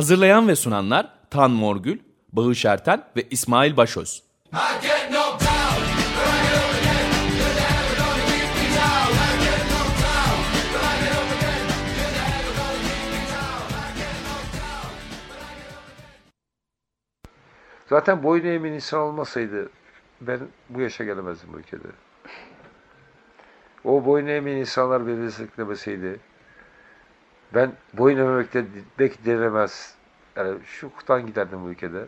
Hazırlayan ve sunanlar Tan Morgül, Bağış Erten ve İsmail Başöz. Zaten boyun eğmeyen insan olmasaydı ben bu yaşa gelemezdim bu ülkede. O boyun eğmeyen insanlar beni desteklemeseydi ben boyun eğmemekte belki denemez. Yani şu kutan giderdim bu ülkede.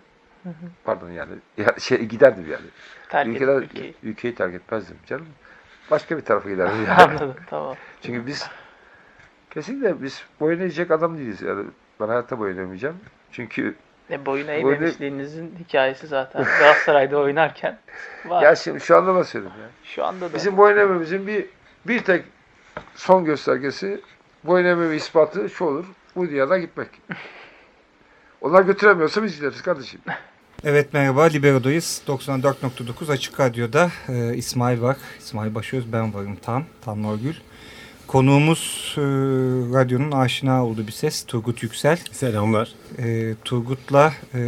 Pardon yani. Ya şey giderdim yani. Terk Ülkeden, ülkeyi. ülkeyi terk etmezdim canım. Başka bir tarafa giderdim yani. Anladım tamam. Çünkü biz kesinlikle biz boyun eğecek adam değiliz. Yani ben hayatta boyun eğmeyeceğim. Çünkü E, boyun Boyun- eğmemişliğinizin hikayesi zaten Galatasaray'da oynarken var. ya şimdi şu anda nasıl söyleyeyim ya. Şu anda da. Bizim boyun eğmemizin bir, bir tek son göstergesi boyun eğmeme ispatı şu olur. Bu diyardan gitmek. Onlar götüremiyorsa biz gideriz kardeşim. Evet merhaba Libero'dayız. 94.9 Açık Radyo'da e, İsmail var. İsmail Başöz ben varım Tan. Tan Norgül. Konuğumuz e, radyonun aşina olduğu bir ses Turgut Yüksel. Selamlar. E, Turgut'la e,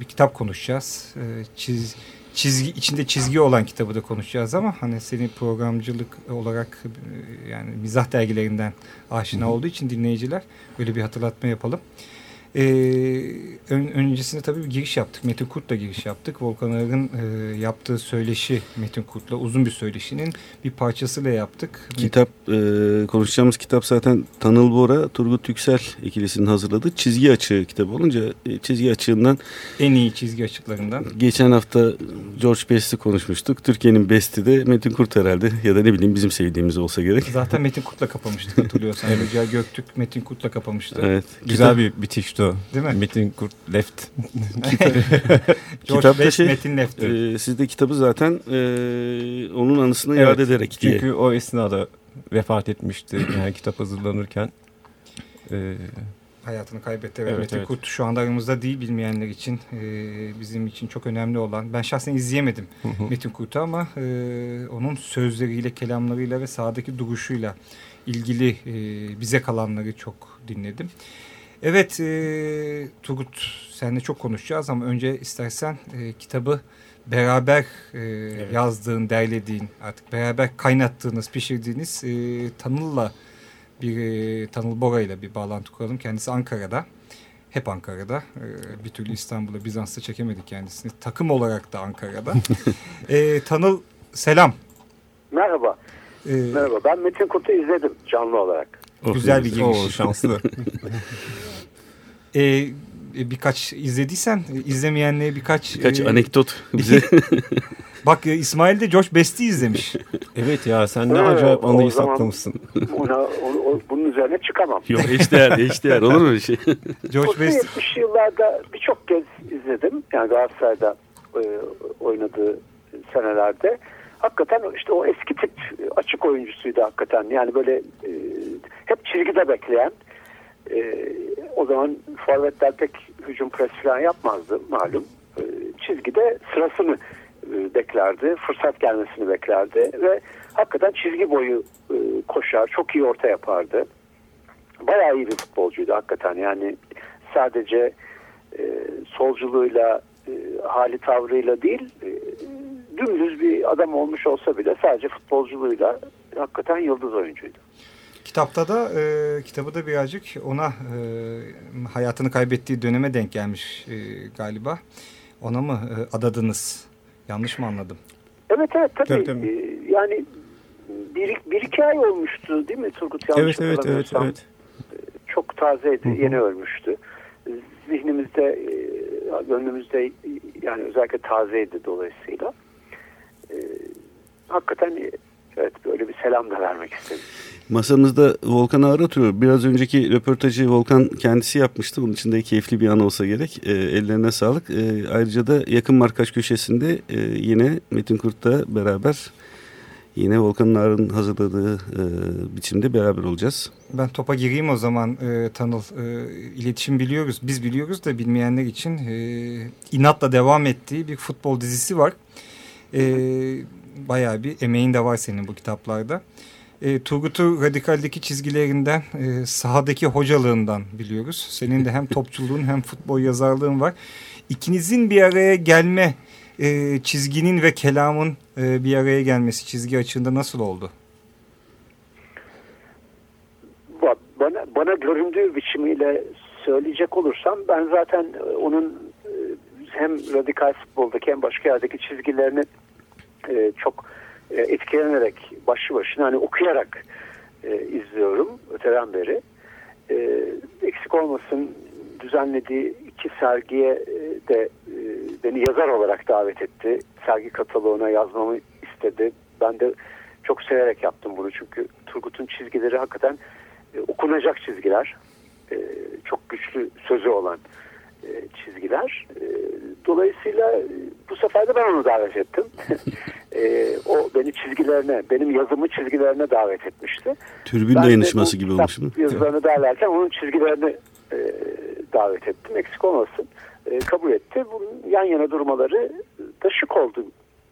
bir kitap konuşacağız. E, çiz, çizgi içinde çizgi olan kitabı da konuşacağız ama hani senin programcılık olarak e, yani mizah dergilerinden aşina olduğu için dinleyiciler böyle bir hatırlatma yapalım. E, ön- öncesinde tabii bir giriş yaptık. Metin Kurt'la giriş yaptık. Volkan Ağır'ın e, yaptığı söyleşi Metin Kurt'la uzun bir söyleşinin bir parçasıyla yaptık. Kitap e, konuşacağımız kitap zaten Tanıl Bora, Turgut Yüksel ikilisinin hazırladığı çizgi açığı kitabı olunca e, çizgi açığından En iyi çizgi açıklarından. geçen hafta George Best'i konuşmuştuk. Türkiye'nin Best'i de Metin Kurt herhalde ya da ne bileyim bizim sevdiğimiz olsa gerek. Zaten Metin Kurt'la kapamıştık hatırlıyorsan. Recai Göktürk Metin Kurt'la kapamıştı. Evet. Güzel bir bitişti o. Değil mi? Metin Kurt Left. Kitapta Best, şey, Metin Lefter. E, siz de kitabı zaten e, onun anısına Evet, yad ederek diye. Çünkü o esnada vefat etmişti. Yani kitap hazırlanırken. Ee, hayatını kaybetti. Evet, Evet, Metin evet. Kurt şu anda aramızda değil bilmeyenler için e, bizim için çok önemli olan. Ben şahsen izleyemedim Metin Kurt'u ama e, onun sözleriyle, kelamlarıyla ve sahadaki duruşuyla ilgili e, bize kalanları çok dinledim. Evet e, Turgut seninle çok konuşacağız ama önce istersen e, kitabı beraber e, yazdığın, derlediğin, artık beraber kaynattığınız, pişirdiğiniz e, Tanıl'la bir e, Tanıl Bora ile bir bağlantı kuralım. Kendisi Ankara'da. Hep Ankara'da. E, bir türlü İstanbul'a, Bizans'ta çekemedik kendisini. Takım olarak da Ankara'da. e, Tanıl selam. Merhaba. E, Merhaba. Ben Metin Kurt'u izledim canlı olarak. Oh, güzel bir giriş. şanslı. E, e, birkaç izlediysen izlemeyenlere birkaç... Birkaç e, anekdot bize. Bak e, İsmail de George Best'i izlemiş. evet ya sen ne acayip anıyı saklamışsın. Ona, o- o- bunun üzerine çıkamam. Yok eşdeğer, eşdeğer olur mu öyle şey? Kurt'u Best 70'li yıllarda birçok kez izledim. Yani Galatasaray'da e, oynadığı senelerde. Hakikaten işte o eski tip açık oyuncusuydu hakikaten. Yani böyle e, hep çizgide bekleyen e, o zaman forvetler pek hücum pres falan yapmazdı malum. E, çizgide sırasını e, beklerdi. Fırsat gelmesini beklerdi ve hakikaten çizgi boyu e, koşar. Çok iyi orta yapardı. Bayağı iyi bir futbolcuydu hakikaten. Yani sadece e, solculuğuyla, e, hali tavrıyla değil, e, dümdüz bir adam olmuş olsa bile sadece futbolculuğuyla hakikaten yıldız oyuncuydu. Kitapta da e, kitabı da birazcık ona e, hayatını kaybettiği döneme denk gelmiş e, galiba. Ona mı e, adadınız? Yanlış mı anladım? Evet evet tabii. Tabii, tabii. E, yani bir, bir iki ay olmuştu değil mi Turgut? Yanlış evet evet evet evet. Çok tazeydi, Hı hı. yeni ölmüştü. Zihnimizde, e, gönlümüzde yani özellikle tazeydi dolayısıyla. E, hakikaten evet böyle bir selam da vermek istedim. Masamızda Volkan Ağır oturuyor. Biraz önceki röportajı Volkan kendisi yapmıştı. Onun için de keyifli bir an olsa gerek. E, ellerine sağlık. E, ayrıca da yakın markaj köşesinde e, yine Metin Kurt'la beraber yine Volkan Ağır'ın hazırladığı e, biçimde beraber olacağız. Ben topa gireyim o zaman e, Tanıl. E, iletişim biliyoruz, biz biliyoruz da bilmeyenler için e, inatla devam ettiği bir futbol dizisi var. E, bayağı bir emeğin de var senin bu kitaplarda. E, Turgut'u radikaldeki çizgilerinden, e, sahadaki hocalığından biliyoruz. Senin de hem topçuluğun hem futbol yazarlığın var. İkinizin bir araya gelme, e, çizginin ve kelamın e, bir araya gelmesi çizgi açığında nasıl oldu? Ba- Bana, bana göründüğü biçimiyle söyleyecek olursam ben zaten e, onun hem radikal futboldaki hem başka yerdeki çizgilerini e, çok e, etkilenerek başlı başına hani okuyarak e, izliyorum öteden beri. E, eksik olmasın düzenlediği iki sergiye e, de e, beni yazar olarak davet etti. Sergi kataloğuna yazmamı istedi. Ben de çok severek yaptım bunu çünkü Turgut'un çizgileri hakikaten e, okunacak çizgiler. E, çok güçlü sözü olan çizgiler. E, dolayısıyla e, bu sefer de ben onu davet ettim. E, o beni çizgilerine, benim yazımı çizgilerine davet etmişti. Türbün Ben dayanışması gibi olmuş mi? Yazılarını derlerken onun çizgilerini e, davet ettim. Eksik olmasın. E, kabul etti. Bunun yan yana durmaları da şık oldu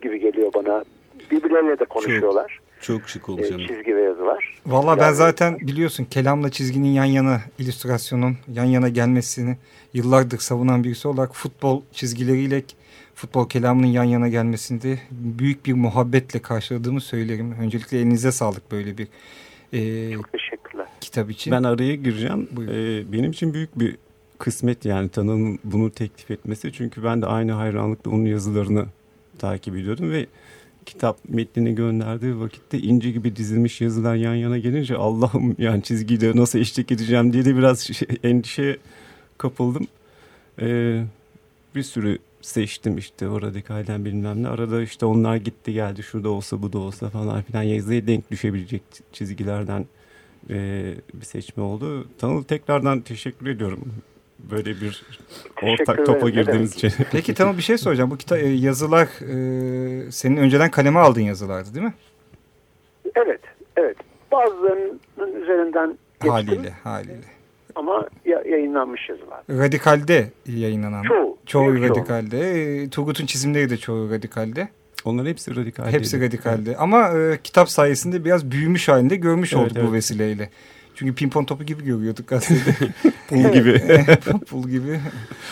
gibi geliyor bana. Birbirleriyle de konuşuyorlar. Çok şık olmuş. E, çizgi ve yazılar. Valla ben Yani- zaten biliyorsun kelamla çizginin yan yana illüstrasyonun yan yana gelmesini yıllardır savunan birisi olarak futbol çizgileriyle futbol kelamının yan yana gelmesini de büyük bir muhabbetle karşıladığımı söylerim. Öncelikle elinize sağlık böyle bir e, Çok teşekkürler. kitap için. Ben araya gireceğim. Buyurun. Ee, benim için büyük bir kısmet yani Tanıl'ın bunu teklif etmesi. Çünkü ben de aynı hayranlıkla onun yazılarını takip ediyordum ve kitap metnini gönderdiği vakitte ince gibi dizilmiş yazılar yan yana gelince Allah'ım yani çizgiyle nasıl eşlik edeceğim diye de biraz şey, endişeye kapıldım. Ee, bir sürü seçtim işte o radikalden bilmem ne. Arada işte onlar gitti geldi şurada olsa bu da olsa falan filan yazıya denk düşebilecek çizgilerden e, bir seçme oldu. Tanıl tekrardan teşekkür ediyorum. Böyle bir ortak topa girdiğimiz için. Peki tamam bir şey soracağım. Bu kita- e, yazılar e, senin önceden kaleme aldığın yazılardı değil mi? Evet, evet. Bazılarının üzerinden geçtim Haliyle, haliyle. ama ya, yayınlanmış yazılar. Radikalde yayınlanan. Çoğu. Çoğu büyük çoğu. radikalde. E, Turgut'un çizimleri de çoğu radikalde. Onlar hepsi radikal. Hepsi radikalde. Ama e, kitap sayesinde biraz büyümüş halinde görmüş Evet, olduk evet. bu vesileyle. Çünkü pimpon topu gibi görüyorduk gazetede. Pul gibi. Pul gibi.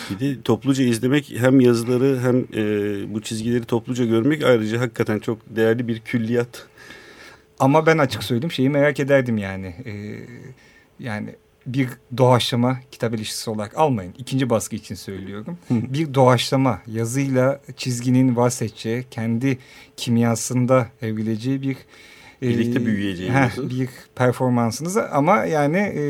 Bir de topluca izlemek hem yazıları hem e, bu çizgileri topluca görmek ayrıca hakikaten çok değerli bir külliyat. Ama ben açık söyleyeyim şeyi merak ederdim yani. E, yani bir doğaçlama kitap ilişkisi olarak almayın. İkinci baskı için söylüyorum. bir doğaçlama yazıyla çizginin bahsedeceği, kendi kimyasında evrileceği bir Birlikte büyüyeceğimiz. heh, bir performansınız ama yani e,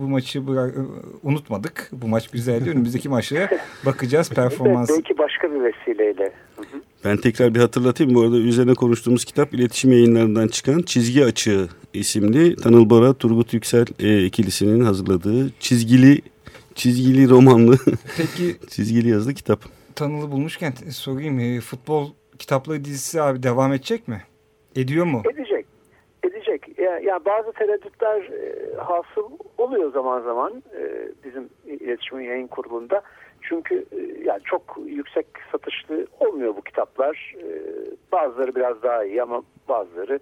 bu maçı bıra- unutmadık. Bu maç güzeldi. Önümüzdeki maçlara bakacağız performans. Belki başka bir vesileyle. Hı hı. Ben tekrar bir hatırlatayım. Bu arada üzerine konuştuğumuz kitap iletişim yayınlarından çıkan Çizgi Açığı isimli Tanıl Bora, Turgut Yüksel e, ikilisinin hazırladığı çizgili çizgili romanlı, Peki çizgili yazılı kitap. Tanılı bulmuşken sorayım. e, futbol kitapları dizisi abi devam edecek mi? Ediyor mu? Edecek. Edecek. Ya, ya bazı tereddütler e, hasıl oluyor zaman zaman e, bizim iletişim yayın kurulunda. Çünkü e, yani çok yüksek satışlı olmuyor bu kitaplar. E, bazıları biraz daha iyi ama bazıları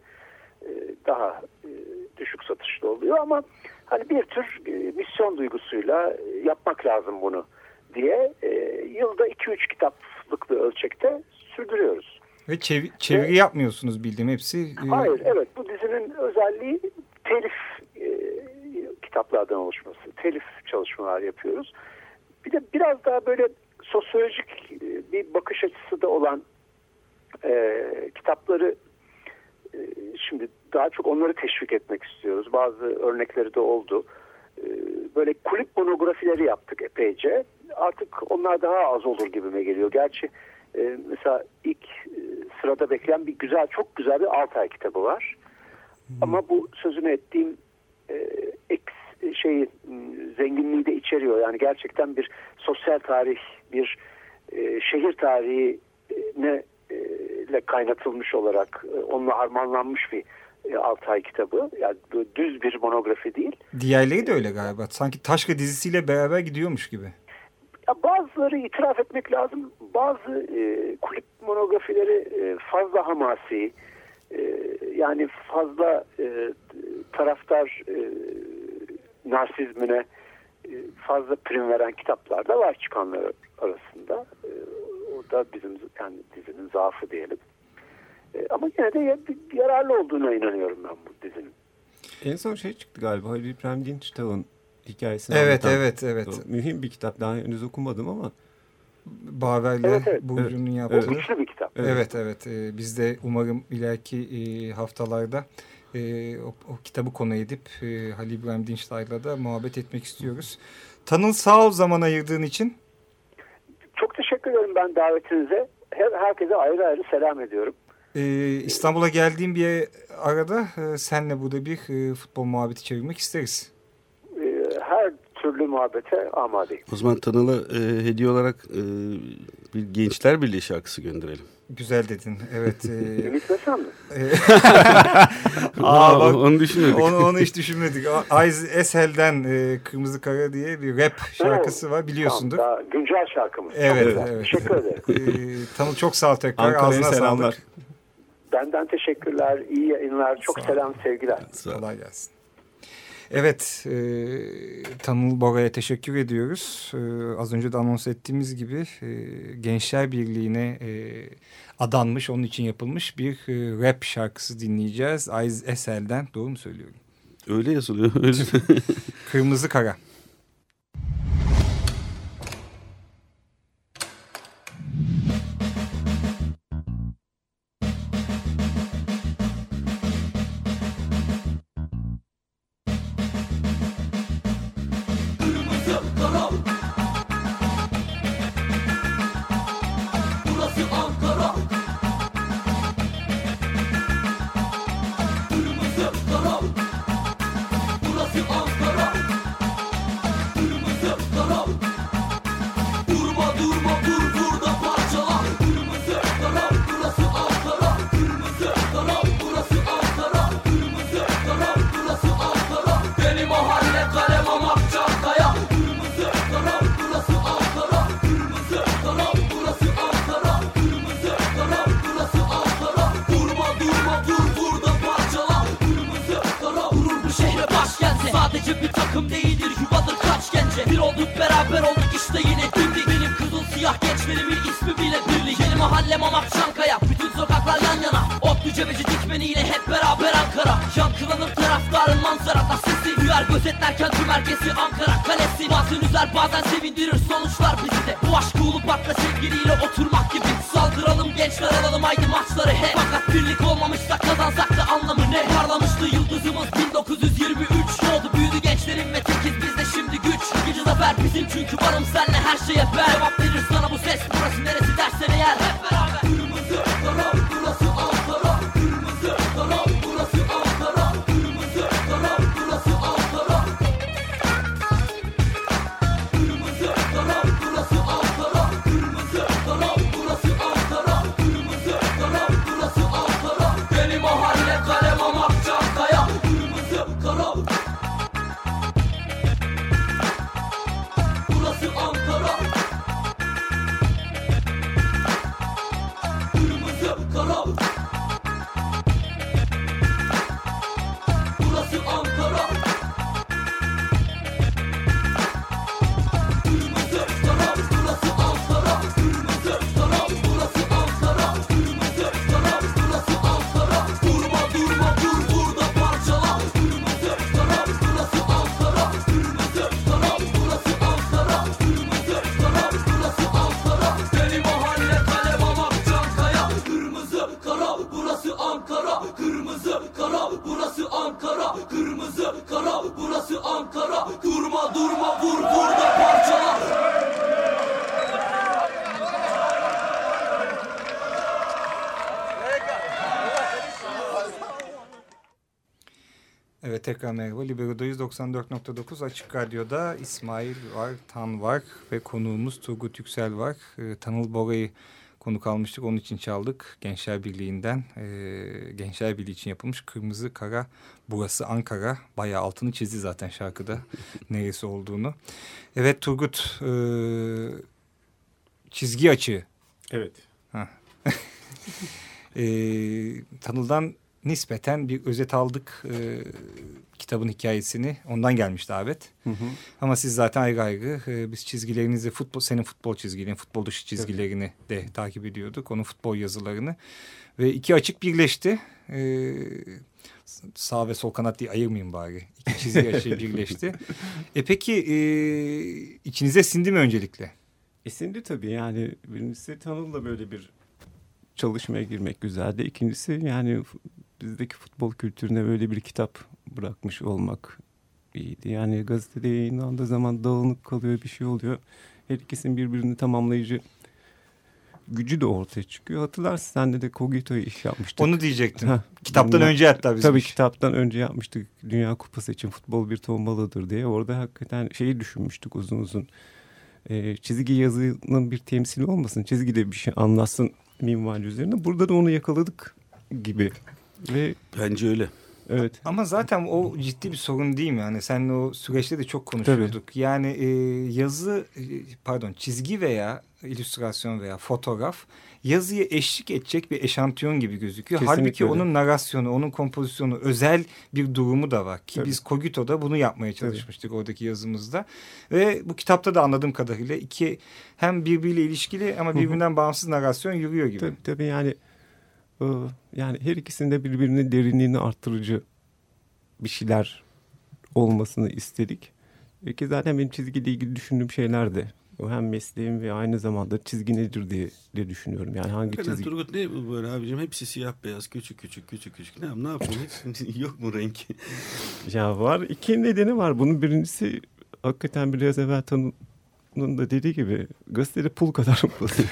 e, daha e, düşük satışlı oluyor ama hani bir tür e, misyon duygusuyla e, yapmak lazım bunu diye e, yılda 2-3 kitaplık bir ölçekte sürdürüyoruz. Ve çev- çeviri yapmıyorsunuz bildiğim hepsi. e, Hayır, evet. Bu dizinin özelliği telif e, kitaplardan oluşması. Telif çalışmalar yapıyoruz. Bir de biraz daha böyle sosyolojik e, bir bakış açısı da olan e, kitapları e, şimdi daha çok onları teşvik etmek istiyoruz. Bazı örnekleri de oldu. E, böyle kulüp monografileri yaptık epeyce. Artık onlar daha az olur gibime geliyor. Gerçi e, mesela ilk e, sırada bekleyen bir güzel, çok güzel bir Altay kitabı var. Ama bu sözünü ettiğim e, eks, şey zenginliği de içeriyor. Yani gerçekten bir sosyal tarih, bir e, şehir tarihine e, ile kaynatılmış olarak e, onunla harmanlanmış bir e, Altay kitabı. Yani düz bir monografi değil. Diğerleri de öyle galiba. Sanki Taşka dizisiyle beraber gidiyormuş gibi. Bazıları itiraf etmek lazım. Bazı e, kulüp monografileri e, fazla hamasi, e, yani fazla e, taraftar e, narsizmine e, fazla prim veren kitaplar da var çıkanlar arasında. E, o da bizim yani dizinin zaafı diyelim. E, ama yine de yararlı olduğuna inanıyorum ben bu dizinin. En son şey çıktı galiba Halil İbrahim Dinçtağ'ın hikayesini Evet, anlatan. evet, evet. O mühim bir kitap. Daha henüz okumadım ama. Baver'le Evet, evet. Burcu'nun Evet. yaptığı. O güçlü bir kitap. Evet evet Ee, biz de umarım ileriki e, haftalarda e, o, o kitabı konu edip e, Halil İbrahim Dinçtay'la da muhabbet etmek istiyoruz. Tanıl sağ ol zaman ayırdığın için. Çok teşekkür ederim ben davetinize. Her, herkese ayrı ayrı selam ediyorum. Ee, İstanbul'a geldiğim bir arada e, senle burada bir e, futbol muhabbeti çevirmek isteriz. E, her türlü muhabbete amadeyim. O zaman Tanıl'a e, hediye olarak e, bir Gençler Birliği şarkısı gönderelim. Güzel dedin. Evet. E, Ümit Besen mi? e, Aa, bak, onu düşünmedik. onu, onu hiç düşünmedik. Ayz Esel'den e, Kırmızı Kara diye bir rap şarkısı var biliyorsundur. Tamam, daha güncel şarkımız. Evet, Çok evet. Teşekkür ederim. Ee, Tanıl çok sağ ol tekrar. Ankara'ya selamlar. sağlık. Benden teşekkürler. iyi yayınlar. Çok selam, sevgiler. Sağ ol. Kolay gelsin. Evet, e, Tanıl Bora'ya teşekkür ediyoruz. E, az önce de anons ettiğimiz gibi e, Gençler Birliği'ne e, adanmış, onun için yapılmış bir e, rap şarkısı dinleyeceğiz. Ayz Esel'den, doğru mu söylüyorum? Öyle yazılıyor. Öyle. Kırmızı Kara. Mahalle Mamak Çankaya Bütün sokaklar yan yana. Otlu cebeci dikmeniyle hep beraber Ankara. Yankılanır taraftarın manzarada sesi Duyar gözetlerken tüm herkesi Ankara. Kalesi Bazen üzer bazen sevindirir 94.9 Açık Radyo'da İsmail var, Tan var ve konuğumuz Turgut Yüksel var. Ee, Tanıl Bora'yı konuk almıştık. Onun için çaldık. Gençler Birliği'nden. E, Gençler Birliği için yapılmış Kırmızı Kara Burası Ankara. Bayağı altını çizdi zaten şarkıda neresi olduğunu. Evet Turgut e, çizgi açığı. Evet. E, Tanıl'dan nispeten bir özet aldık e, kitabın hikayesini. Ondan gelmiş davet. Hı hı. Ama siz zaten ayrı ayrı e, biz çizgilerinizi futbol senin futbol çizgilerini, futbol dışı çizgilerini de takip ediyorduk. Onun futbol yazılarını ve iki açık birleşti. E, sağ ve sol kanat diye ayırmayayım bari. İki çizgi açığı birleşti. E peki e, içinize sindi mi öncelikle? Esindi tabii yani birincisi Tanıl'la böyle bir çalışmaya girmek güzeldi. İkincisi yani bizdeki futbol kültürüne böyle bir kitap bırakmış olmak iyiydi. Yani gazetede yayınlandığı zaman dağınık kalıyor bir şey oluyor. Her ikisinin birbirini tamamlayıcı gücü de ortaya çıkıyor. Hatırlarsın sen de de Kogito'yu iş yapmıştık. Onu diyecektim. Heh, Kitaptan Dünya- önce hatta bizim Tabii iş. kitaptan önce yapmıştık. Dünya Kupası için futbol bir tombalıdır diye. Orada hakikaten şeyi düşünmüştük uzun uzun. Ee, çizgi yazının bir temsili olmasın. Çizgi de bir şey anlatsın minval üzerine. Burada da onu yakaladık gibi. Ve Bence öyle. Evet. Ama zaten o ciddi bir sorun değil mi? Yani seninle o süreçte de çok konuşuyorduk. Yani e, yazı e, pardon çizgi veya illüstrasyon veya fotoğraf yazıya eşlik edecek bir eşantiyon gibi gözüküyor. Kesinlikle Halbuki öyle. onun narasyonu, onun kompozisyonu özel bir durumu da var. Ki Tabii. biz Kogito'da bunu yapmaya çalışmıştık oradaki yazımızda. Ve bu kitapta da anladığım kadarıyla iki hem birbiriyle ilişkili ama birbirinden bağımsız narasyon yürüyor gibi. Tabii, tabii yani yani her ikisinde birbirinin derinliğini arttırıcı bir şeyler olmasını istedik. E ki zaten benim çizgiyle ilgili düşündüğüm şeyler de hem mesleğim ve aynı zamanda çizgi nedir diye, diye düşünüyorum. Yani hangi Hakikaten çizgi Turgut ne bu böyle abicim? Hepsi siyah beyaz küçük küçük küçük küçük. Ne, ne yapıyorsun? Yok mu renk? Ya var. İki nedeni var. Bunun birincisi hakikaten biraz evvel Tanı'nın da dediği gibi gazetede pul kadar basıyor.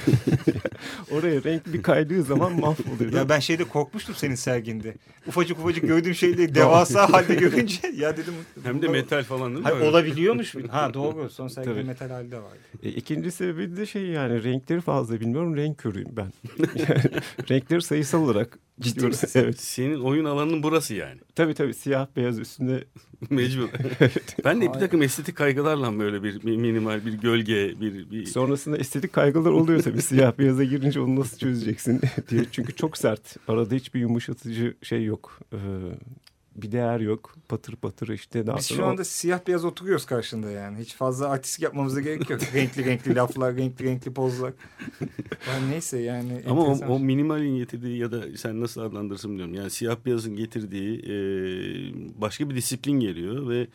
Oraya renk bir kaydığı zaman mahvoluyor. Ya ben şeyde korkmuştum senin serginde. Ufacık ufacık gördüğüm şeyleri devasa halde görünce ya dedim. Hem de metal falan değil mi? Hayır, olabiliyormuş. Ha doğru. Son sergide Tabii. metal halde vardı. E, ikinci sebebi de şey yani renkleri fazla bilmiyorum. Renk körüyüm ben. Yani renkleri sayısal olarak Ciddi misin? Evet. Senin oyun alanın burası yani. Tabii tabii siyah beyaz üstünde Mecbur. ben de bir takım estetik kaygılarla böyle bir bir minimal bir gölge bir, bir sonrasında estetik kaygılar oluyor tabii. Siyah beyaza girince onu nasıl çözeceksin diye. Çünkü çok sert. Arada hiçbir yumuşatıcı şey yok. Ee, bir değer yok. Patır patır işte daha Biz sonra şu anda siyah beyaz oturuyoruz karşında yani. Hiç fazla artistik yapmamıza gerek yok. renkli renkli laflar, renkli renkli pozlar. Yani neyse yani. Ama o, o minimalin getirdiği ya da sen nasıl adlandırsın bilmiyorum. Yani siyah beyazın getirdiği e, başka bir disiplin geliyor ve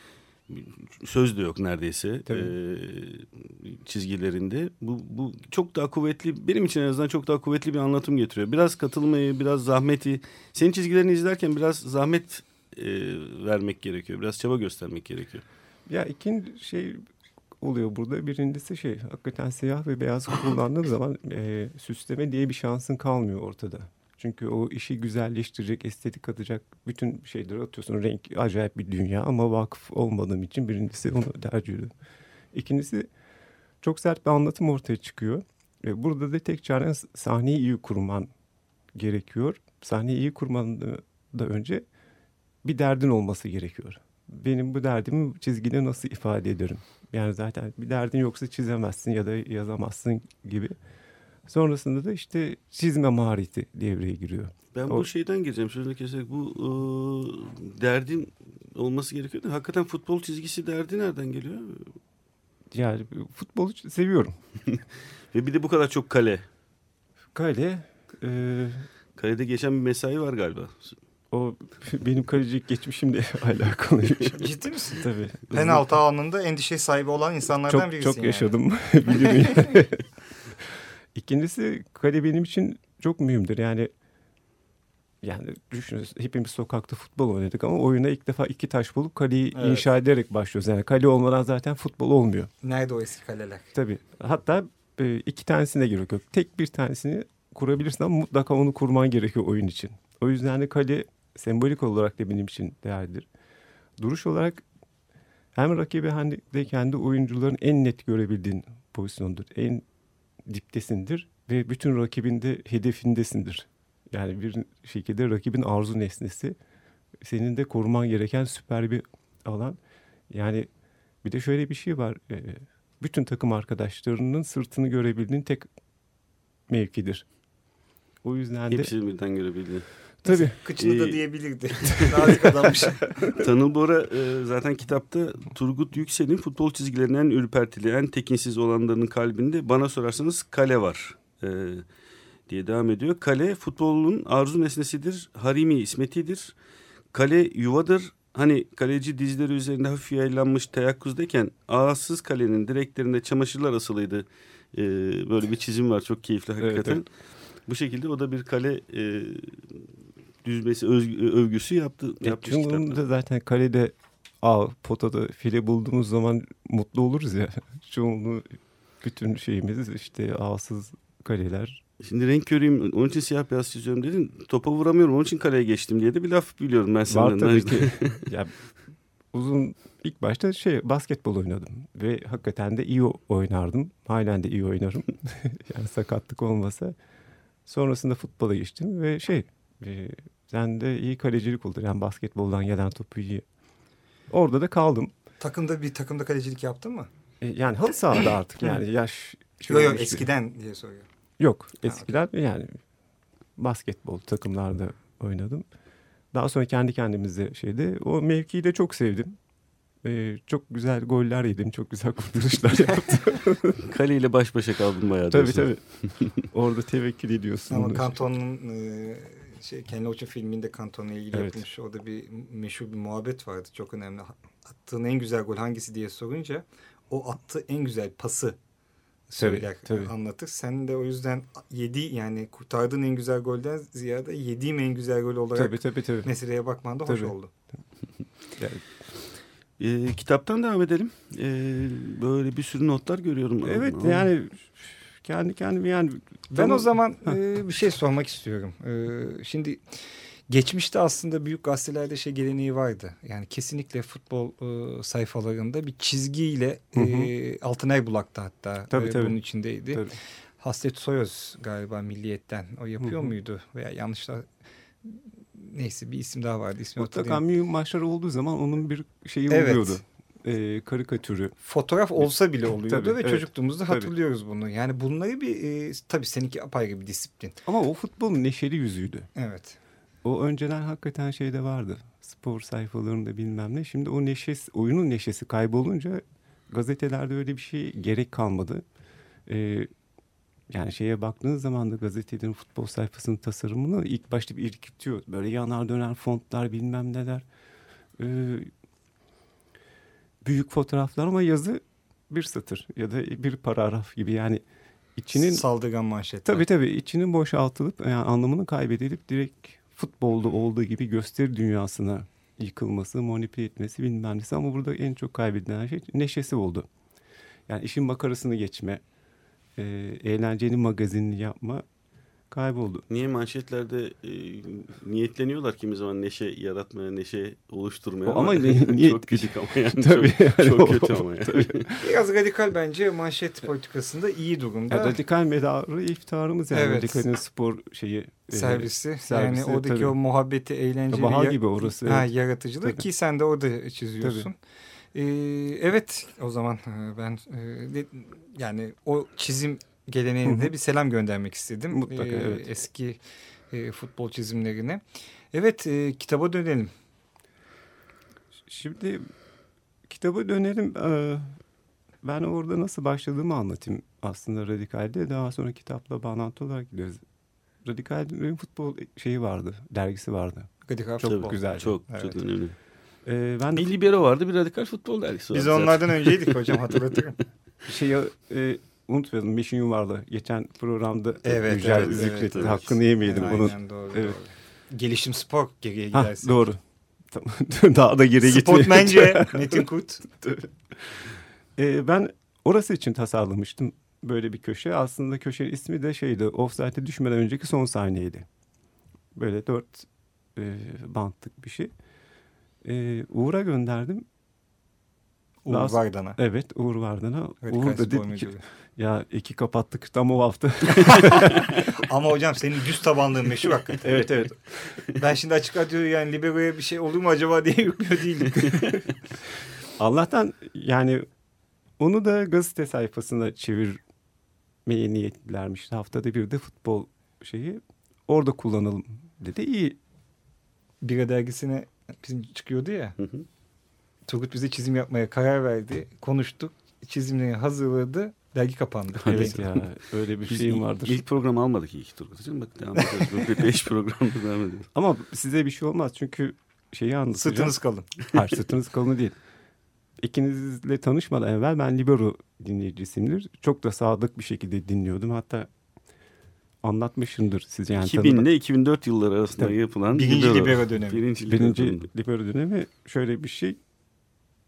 söz de yok neredeyse Tabii. e, çizgilerinde. Bu, bu çok daha kuvvetli benim için en azından çok daha kuvvetli bir anlatım getiriyor. Biraz katılmayı, biraz zahmeti. Senin çizgilerini izlerken biraz zahmet e, vermek gerekiyor. Biraz çaba göstermek gerekiyor. Ya ikinci şey oluyor burada. Birincisi şey hakikaten siyah ve beyaz kullandığın zaman e, süsleme diye bir şansın kalmıyor ortada. Çünkü o işi güzelleştirecek, estetik katacak bütün şeyleri atıyorsun. Renk acayip bir dünya ama vakıf olmadığım için birincisi onu tercih ediyorum. İkincisi çok sert bir anlatım ortaya çıkıyor. E, burada da tek çaren sahneyi iyi kurman gerekiyor. Sahneyi iyi kurman da önce bir derdin olması gerekiyor. Benim bu derdimi çizgide nasıl ifade ederim? Yani zaten bir derdin yoksa çizemezsin ya da yazamazsın gibi. Sonrasında da işte çizme mahareti devreye giriyor. Ben O- bu şeyden gireceğim sözünü keserek. Bu e, derdin olması gerekiyor. da Hakikaten futbol çizgisi derdi nereden geliyor? Yani futbolu seviyorum. Ve bir de bu kadar çok kale. Kale e, Kalede geçen bir mesai var galiba. O benim kalecilik geçmişimle alakalıymış. Ciddi misin? Tabii. Penaltı anında endişe sahibi olan insanlardan çok birisin çok yani. yaşadım bilirim yani. İkincisi kale benim için çok mühimdir. Yani yani düşünün hepimiz sokakta futbol oynadık ama oyuna ilk defa iki taş bulup kaleyi Evet. inşa ederek başlıyoruz. Yani kale olmadan zaten futbol olmuyor. Nerede o eski kaleler? Tabii. Hatta e, iki tanesine gerek yok. Tek bir tanesini kurabilirsin ama mutlaka onu kurman gerekiyor oyun için. O yüzden de kale sembolik olarak da benim için değerlidir. Duruş olarak hem rakibi hem de kendi oyuncuların en net görebildiğin pozisyondur. En diptesindir ve bütün rakibin de hedefindesindir. Yani bir şekilde rakibin arzu nesnesi. Senin de koruman gereken süper bir alan. Yani bir de şöyle bir şey var. Ee, bütün takım arkadaşlarının sırtını görebildiğin tek mevkidir. O yüzden de Hepsini birden görebildi. Tabii Kıçını da Ee, diyebilirdi. Nazik adammış. Tanıl Bora e, zaten kitapta Turgut Yüksel'in futbol çizgilerinden ürpertili, en tekinsiz olanların kalbinde bana sorarsanız kale var e, diye devam ediyor. Kale futbolun arzu nesnesidir, harimi ismetidir. Kale yuvadır. Hani kaleci dizleri üzerinde hafif yaylanmış teyakkuzdayken ağızsız kalenin direklerinde çamaşırlar asılıydı. E, böyle bir çizim var çok keyifli hakikaten. evet. Bu şekilde o da bir kale e, düzmesi, öz- övgüsü yaptı. yapmış kitapta. Çoğunluğunda zaten kalede ağ, potada file bulduğumuz zaman mutlu oluruz ya. Çoğunluğu bütün şeyimiz işte ağsız kaleler. Şimdi renk körüyüm onun için siyah beyaz çiziyorum dedin. Topa vuramıyorum onun için kaleye geçtim diye de bir laf biliyorum ben senden. Var tabii ki. ya, uzun ilk başta şey basketbol oynadım ve hakikaten de iyi oynardım. Halen de iyi oynarım. yani sakatlık olmasa. Sonrasında futbola geçtim ve şey e, sen de iyi kalecilik oldu. Yani basketboldan gelen topu iyi. Orada da kaldım. Takımda bir takımda kalecilik yaptın mı? E, yani halı sahada artık yani yaş. Yok yok eskiden diye soruyor. Yok eskiden yani basketbol takımlarda oynadım. Daha sonra kendi kendimize şeyde o mevkiyi de çok sevdim. Ee, çok güzel goller yedim. Çok güzel kurtuluşlar yaptım. Kaleyle baş başa kaldım bayağı. tabii diyorsun. tabii. Orada tevekkül ediyorsun. Ama Kanton'un e, şey Ken Loach'un filminde Kanton'la ilgili Evet. yapılmış. Orada bir meşhur bir muhabbet vardı. Çok önemli. Attığın en güzel gol hangisi diye sorunca o attığı en güzel pası söyler, tabii. anlatır. Sen de o yüzden yedi yani kurtardığın en güzel golden ziyade yediğim en güzel gol olarak Tabii tabii tabii. meseleye bakman da hoş Tabii. oldu. Yani Ee, kitaptan devam edelim. Ee, böyle bir sürü notlar görüyorum. evet Ama- yani kendi kendime yani Ben Tamam. o zaman e, bir şey sormak istiyorum. E, şimdi geçmişte aslında büyük gazetelerde şey geleneği vardı. Yani kesinlikle futbol e, sayfalarında bir çizgiyle Hı hı. e, Altınay Bulak'ta hatta Tabii, e, tabii. bunun içindeydi. Tabii. Hasret Soyoz galiba Milliyet'ten o yapıyor Hı hı. muydu? Veya yanlışlar neyse bir isim daha vardı. İsmi mutlaka mühim maçlar olduğu zaman onun bir şeyi Evet. oluyordu. Ee, karikatürü. Fotoğraf olsa bile oluyordu Tabii, ve evet. çocukluğumuzda Tabii. hatırlıyoruz bunu. Yani bunları bir e, tabii seninki apayrı bir disiplin. Ama o futbolun neşeli yüzüydü. Evet. O önceden hakikaten şeyde vardı. Spor sayfalarında bilmem ne. Şimdi o neşesi, oyunun neşesi kaybolunca gazetelerde öyle bir şey gerek kalmadı. Ee, yani şeye baktığınız zaman da gazetelerin futbol sayfasının tasarımını ilk başta bir irkitiyor. Böyle yanar döner fontlar bilmem neler. Ee, büyük fotoğraflar ama yazı bir satır ya da bir paragraf gibi yani içinin Saldırgan manşetler. Tabii tabii içinin boşaltılıp yani anlamını kaybedilip direkt futbolda olduğu gibi gösteri dünyasına yıkılması, manipüle etmesi bilmem nesi ama burada en çok kaybedilen şey neşesi oldu. Yani işin makarasını geçme, e, eğlenceli magazinini yapma kayboldu. Niye manşetlerde e, niyetleniyorlar kimi zaman neşe yaratmaya, neşe oluşturmaya. O ama ni- niyet- çok küçük ama yani Tabii çok, yani çok o- kötü ama yani. tabii. Biraz radikal bence manşet politikasında iyi durumda. Yani radikal medarı iftiharımız yani Evet. radikalin spor şeyi. e, servisi. servisi, yani oradaki tabii. o muhabbeti, eğlenceyi. Bahar ya- gibi orası, Ha, evet. yaratıcılığı Tabii. ki sen de orada çiziyorsun. Ee, evet o zaman e, ben e, yani o çizim geleneğine de bir selam göndermek istedim. Mutlaka, Ee, evet. Eski e, futbol çizimlerine. Evet e, kitaba dönelim. Şimdi kitaba dönelim. Ee, Ben orada nasıl başladığımı anlatayım aslında Radikal'de. Daha sonra kitapla bağlantı olarak gidiyoruz. Radikal'in futbol şeyi vardı, dergisi vardı. Radikal Çok futbol. güzel. Çok Evet. çok önemli. Ee, ben Bir libero vardı bir radikal futbol dergisi vardı. Biz onlardan önceydik hocam hatırlatırım. şeyi e, unutmayalım. Meşin Yuvarlı. Geçen programda Evet, Yücel evet, zikretti. evet. Hakkını yemeyelim Aynen bunun. doğru, Evet. doğru. Gelişim spor geriye Ha, gidersin. doğru. Tamam. Daha da geri gitmeyelim. Sportmence Metin Kurt. Ee, ben orası için tasarlamıştım böyle bir köşe. Aslında köşenin ismi de şeydi. Offside'e düşmeden önceki son sahneydi. Böyle dört e, bantlık bir şey. E, Uğur'a gönderdim. Uğur Daha- Vardan'a. Evet Uğur Vardan'a. Radikal Uğur da dedi ki ya iki kapattık tam o hafta. Ama hocam senin düz tabanlığın meşhur hakikaten. evet evet. Ben şimdi açık radyo yani Libero'ya bir şey olur mu acaba diye yüklüyor değilim. Allah'tan yani onu da gazete sayfasına çevirmeye niyetlilermiş. Haftada bir de futbol şeyi. orada kullanalım dedi. İyi Bira dergisine bizim çıkıyordu ya. Hı hı. Turgut bize çizim yapmaya karar verdi. Konuştuk. Çizimleri hazırladı. Dergi kapandı. Evet ya öyle bir Biz şeyim ilk, vardır. ilk program almadık ilk Turgut'cum. Bak devam ediyoruz. Beş programda devam ediyoruz. Ama size bir şey olmaz çünkü şeyi anlatacağım. Sırtınız kalın. Hayır sırtınız kalın değil. İkinizle tanışmadan evvel ben Libero dinleyicisiyimdir. Çok da sadık bir şekilde dinliyordum. Hatta anlatmışımdır size. Yani 2000 ile 2004 yılları arasında Tabii. yapılan Birinci Libero. libero dönemi. Birinci, Birinci. Libero dönemi şöyle bir şey.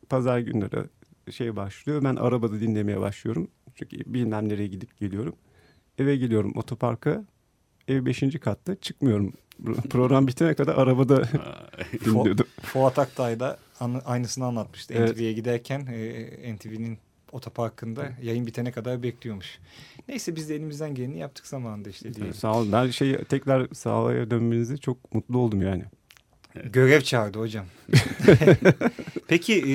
Pazar günleri şey başlıyor. Ben arabada dinlemeye başlıyorum. Çünkü bilmem nereye gidip geliyorum. Eve geliyorum otoparka. Ev beşinci katta çıkmıyorum. Program bitene kadar arabada dinliyordum. Fuat Aktay da aynısını anlatmıştı. Evet. NTV'ye giderken e, NTV'nin otoparkında yayın bitene kadar bekliyormuş. Neyse biz de elimizden geleni yaptık zamanında işte diye. Sağ olun. Ben şey tekrar sahaya dönmenize çok mutlu oldum yani. Görev çağırdı hocam. Peki e,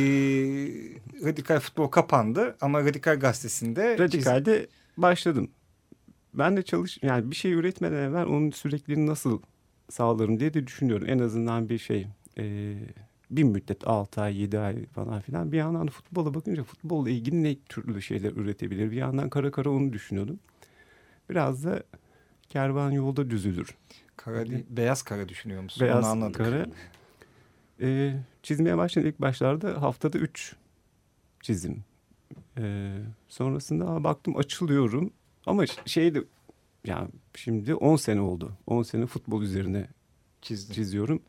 Radikal Futbol kapandı ama Radikal Gazetesi'nde Radikal'de başladım. Ben de çalış yani bir şey üretmeden evvel onun sürekliliğini nasıl sağlarım diye de düşünüyorum. En azından bir şey e, bir müddet 6 ay 7 ay falan filan. Bir yandan da futbola bakınca futbolla ilgili ne türlü şeyler üretebilir. Bir yandan kara kara onu düşünüyordum. Biraz da kervan yolda düzülür. Kara değil, beyaz kara düşünüyor musun? Onu Beyaz anladık. kara. E, çizmeye başladım ilk başlarda haftada 3 çizim. E, sonrasında baktım açılıyorum. Ama şey de yani şimdi 10 sene oldu. 10 sene futbol üzerine Çizdim. çiziyorum.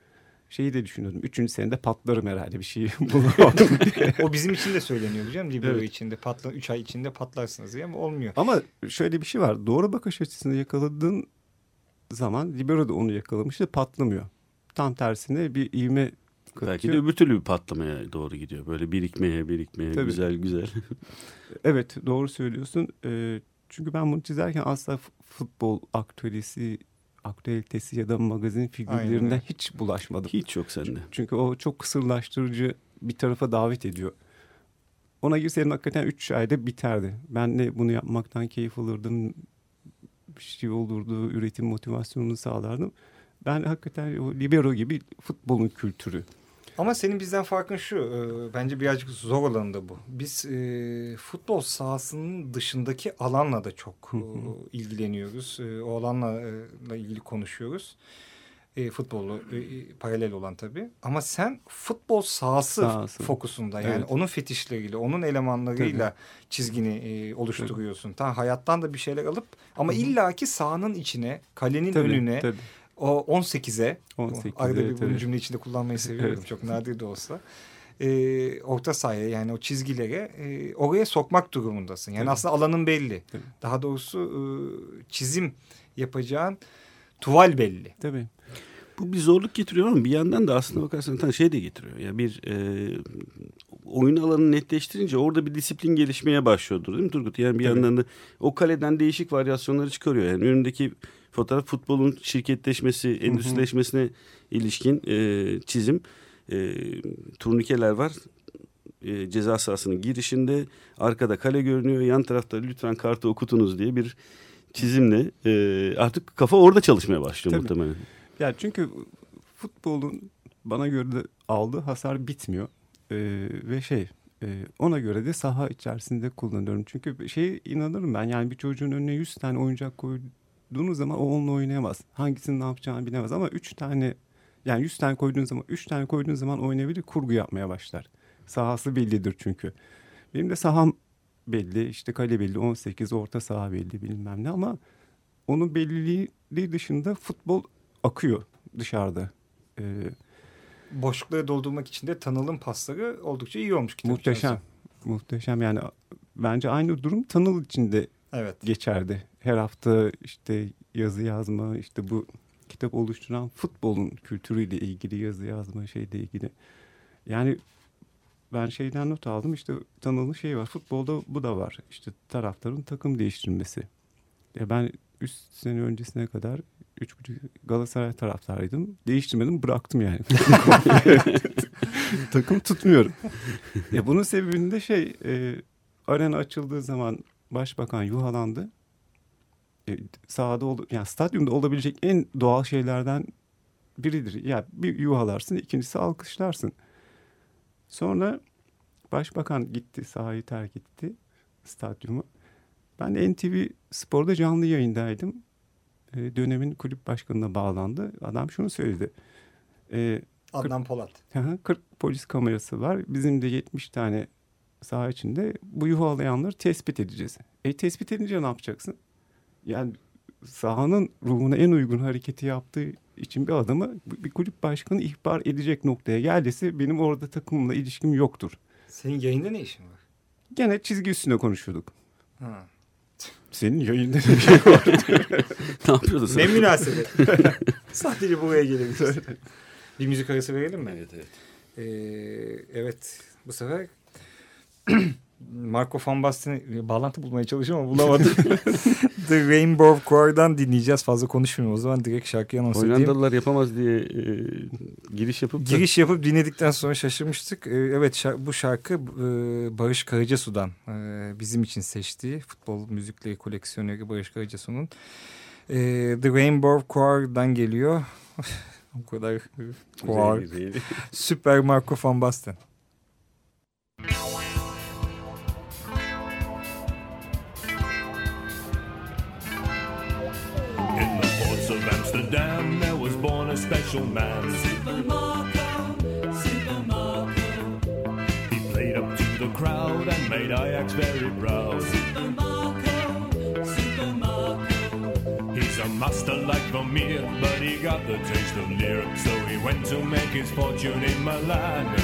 Şeyi de düşünüyordum. Üçüncü senede patlarım herhalde bir şey bulamadım o bizim için de söyleniyor hocam. Libero Evet. içinde patla 3 ay içinde patlarsınız diye ama olmuyor. Ama şöyle bir şey var. Doğru bakış açısını yakaladığın zaman Libero da onu yakalamıştı patlamıyor. Tam tersine bir ivme Belki de öbür türlü bir patlamaya doğru gidiyor. Böyle birikmeye birikmeye Tabii. güzel güzel. Evet doğru söylüyorsun. Ee, çünkü ben bunu çizerken asla futbol aktüelisi, aktüelitesi ya da magazin Aynen figürlerine öyle. hiç bulaşmadım. Hiç yok sende. Çünkü o çok kısırlaştırıcı bir tarafa davet ediyor. Ona girseydim hakikaten 3 ayda biterdi. Ben de bunu yapmaktan keyif alırdım. Şey olurdu, üretim motivasyonunu sağlardım. Ben hakikaten o libero gibi futbolun kültürü. Ama senin bizden farkın şu. e, bence birazcık zor olanı bu. Biz e, futbol sahasının dışındaki alanla da çok e, ilgileniyoruz. E, o alanla e, ilgili konuşuyoruz. E, futbolu e, e, paralel olan tabii. Ama sen futbol sahası, Sahası. fokusunda yani Evet. onun fetişleriyle, onun elemanlarıyla çizgini e, oluşturuyorsun. Ta hayattan da bir şeyler alıp ama illaki sahanın içine, kalenin Tabii, önüne, tabii. o 18'e 18'e, arada bir bunu tabii. cümle içinde kullanmayı seviyorum. Evet. Çok nadir de olsa. Ee, orta sahaya yani o çizgilere e, oraya sokmak durumundasın. Yani Tabii. aslında alanın belli. Tabii. Daha doğrusu e, çizim yapacağın tuval belli. Tabii. Bu bir zorluk getiriyor ama bir yandan da aslında bakarsan tam şey de getiriyor. Ya bir e, oyun alanını netleştirince orada bir disiplin gelişmeye başlıyordur değil mi Turgut? Yani bir Tabii. yandan da o kaleden değişik varyasyonları çıkarıyor. Yani önündeki fotoğraf futbolun şirketleşmesi, endüstrileşmesine ilişkin e, çizim. E, turnikeler var. E, ceza sahasının girişinde arkada kale görünüyor. Yan tarafta lütfen kartı okutunuz diye bir çizimle e, artık kafa orada çalışmaya başlıyor Tabii. muhtemelen. Ya çünkü futbolun bana göre de aldığı hasar bitmiyor. Ee, ve şey e, ona göre de saha içerisinde kullanıyorum. Çünkü şey inanırım ben yani bir çocuğun önüne 100 tane oyuncak koyduğunuz zaman o onunla oynayamaz. Hangisinin ne yapacağını bilemez ama 3 tane yani 100 tane koyduğun zaman 3 tane koyduğun zaman oynayabilir kurgu yapmaya başlar. Sahası bellidir çünkü. Benim de saham belli işte kale belli 18 orta saha belli bilmem ne ama onun belliliği dışında futbol akıyor dışarıda. Ee, Boşlukları doldurmak için de Tanıl'ın pasları oldukça iyi olmuş. kitap muhteşem. içerisinde. Muhteşem yani bence aynı durum Tanıl içinde Evet. geçerdi. Her hafta işte yazı yazma işte bu kitap oluşturan futbolun kültürüyle ilgili yazı yazma şeyle ilgili. Yani ben şeyden not aldım işte Tanıl'ın şeyi var futbolda bu da var işte taraftarın takım değiştirmesi. Ya ben 3 sene öncesine kadar 3,5 Galatasaray taraftarıydım. Değiştirmedim bıraktım yani. takım tutmuyorum. Ya bunun sebebinde şey e, arena açıldığı zaman başbakan yuhalandı. e, sahada ol, yani stadyumda olabilecek en doğal şeylerden biridir. Ya bir yuhalarsın, ikincisi alkışlarsın. Sonra başbakan gitti, sahayı terk etti stadyumu. Ben de NTV Spor'da canlı yayındaydım. E, dönemin kulüp başkanına bağlandı. Adam şunu söyledi. E, Adnan Polat. Hı hı, 40 polis kamerası var. Bizim de 70 tane saha içinde bu yuhalayanları tespit edeceğiz. E tespit edince ne yapacaksın? Yani sahanın ruhuna en uygun hareketi yaptığı için bir adamı bir kulüp başkanı ihbar edecek noktaya geldiyse benim orada takımla ilişkim yoktur. Senin yayında ne işin var? Gene çizgi üstüne konuşuyorduk. Ha. Senin yayında ne şey var? ne yapıyordun sen? Ne münasebet. Sadece buraya gelebiliriz. bir müzik arası verelim mi? Evet evet. Ee, evet bu sefer Marco Van Basten'e bağlantı bulmaya çalışıyorum ama bulamadım. The Rainbow Choir'dan dinleyeceğiz. Fazla konuşmayayım o zaman direkt şarkıyı anons edeyim. Hollandalılar yapamaz diye e, giriş yapıp da- Giriş yapıp dinledikten sonra şaşırmıştık. Ee, evet şar- bu şarkı e, Barış Karacasu'dan e, bizim için seçtiği futbol müzikleri koleksiyoneri Barış Karacasu'nun e, The Rainbow Choir'dan geliyor. o kadar e, choir. Süper Marco Van Basten. Amsterdam, there was born a special man. Super Marco, Super Marco. He played up to the crowd and made Ajax very proud. Super Marco, Super Marco. He's a master like Vermeer, but he got the taste of Lear, so he went to make his fortune in Milan.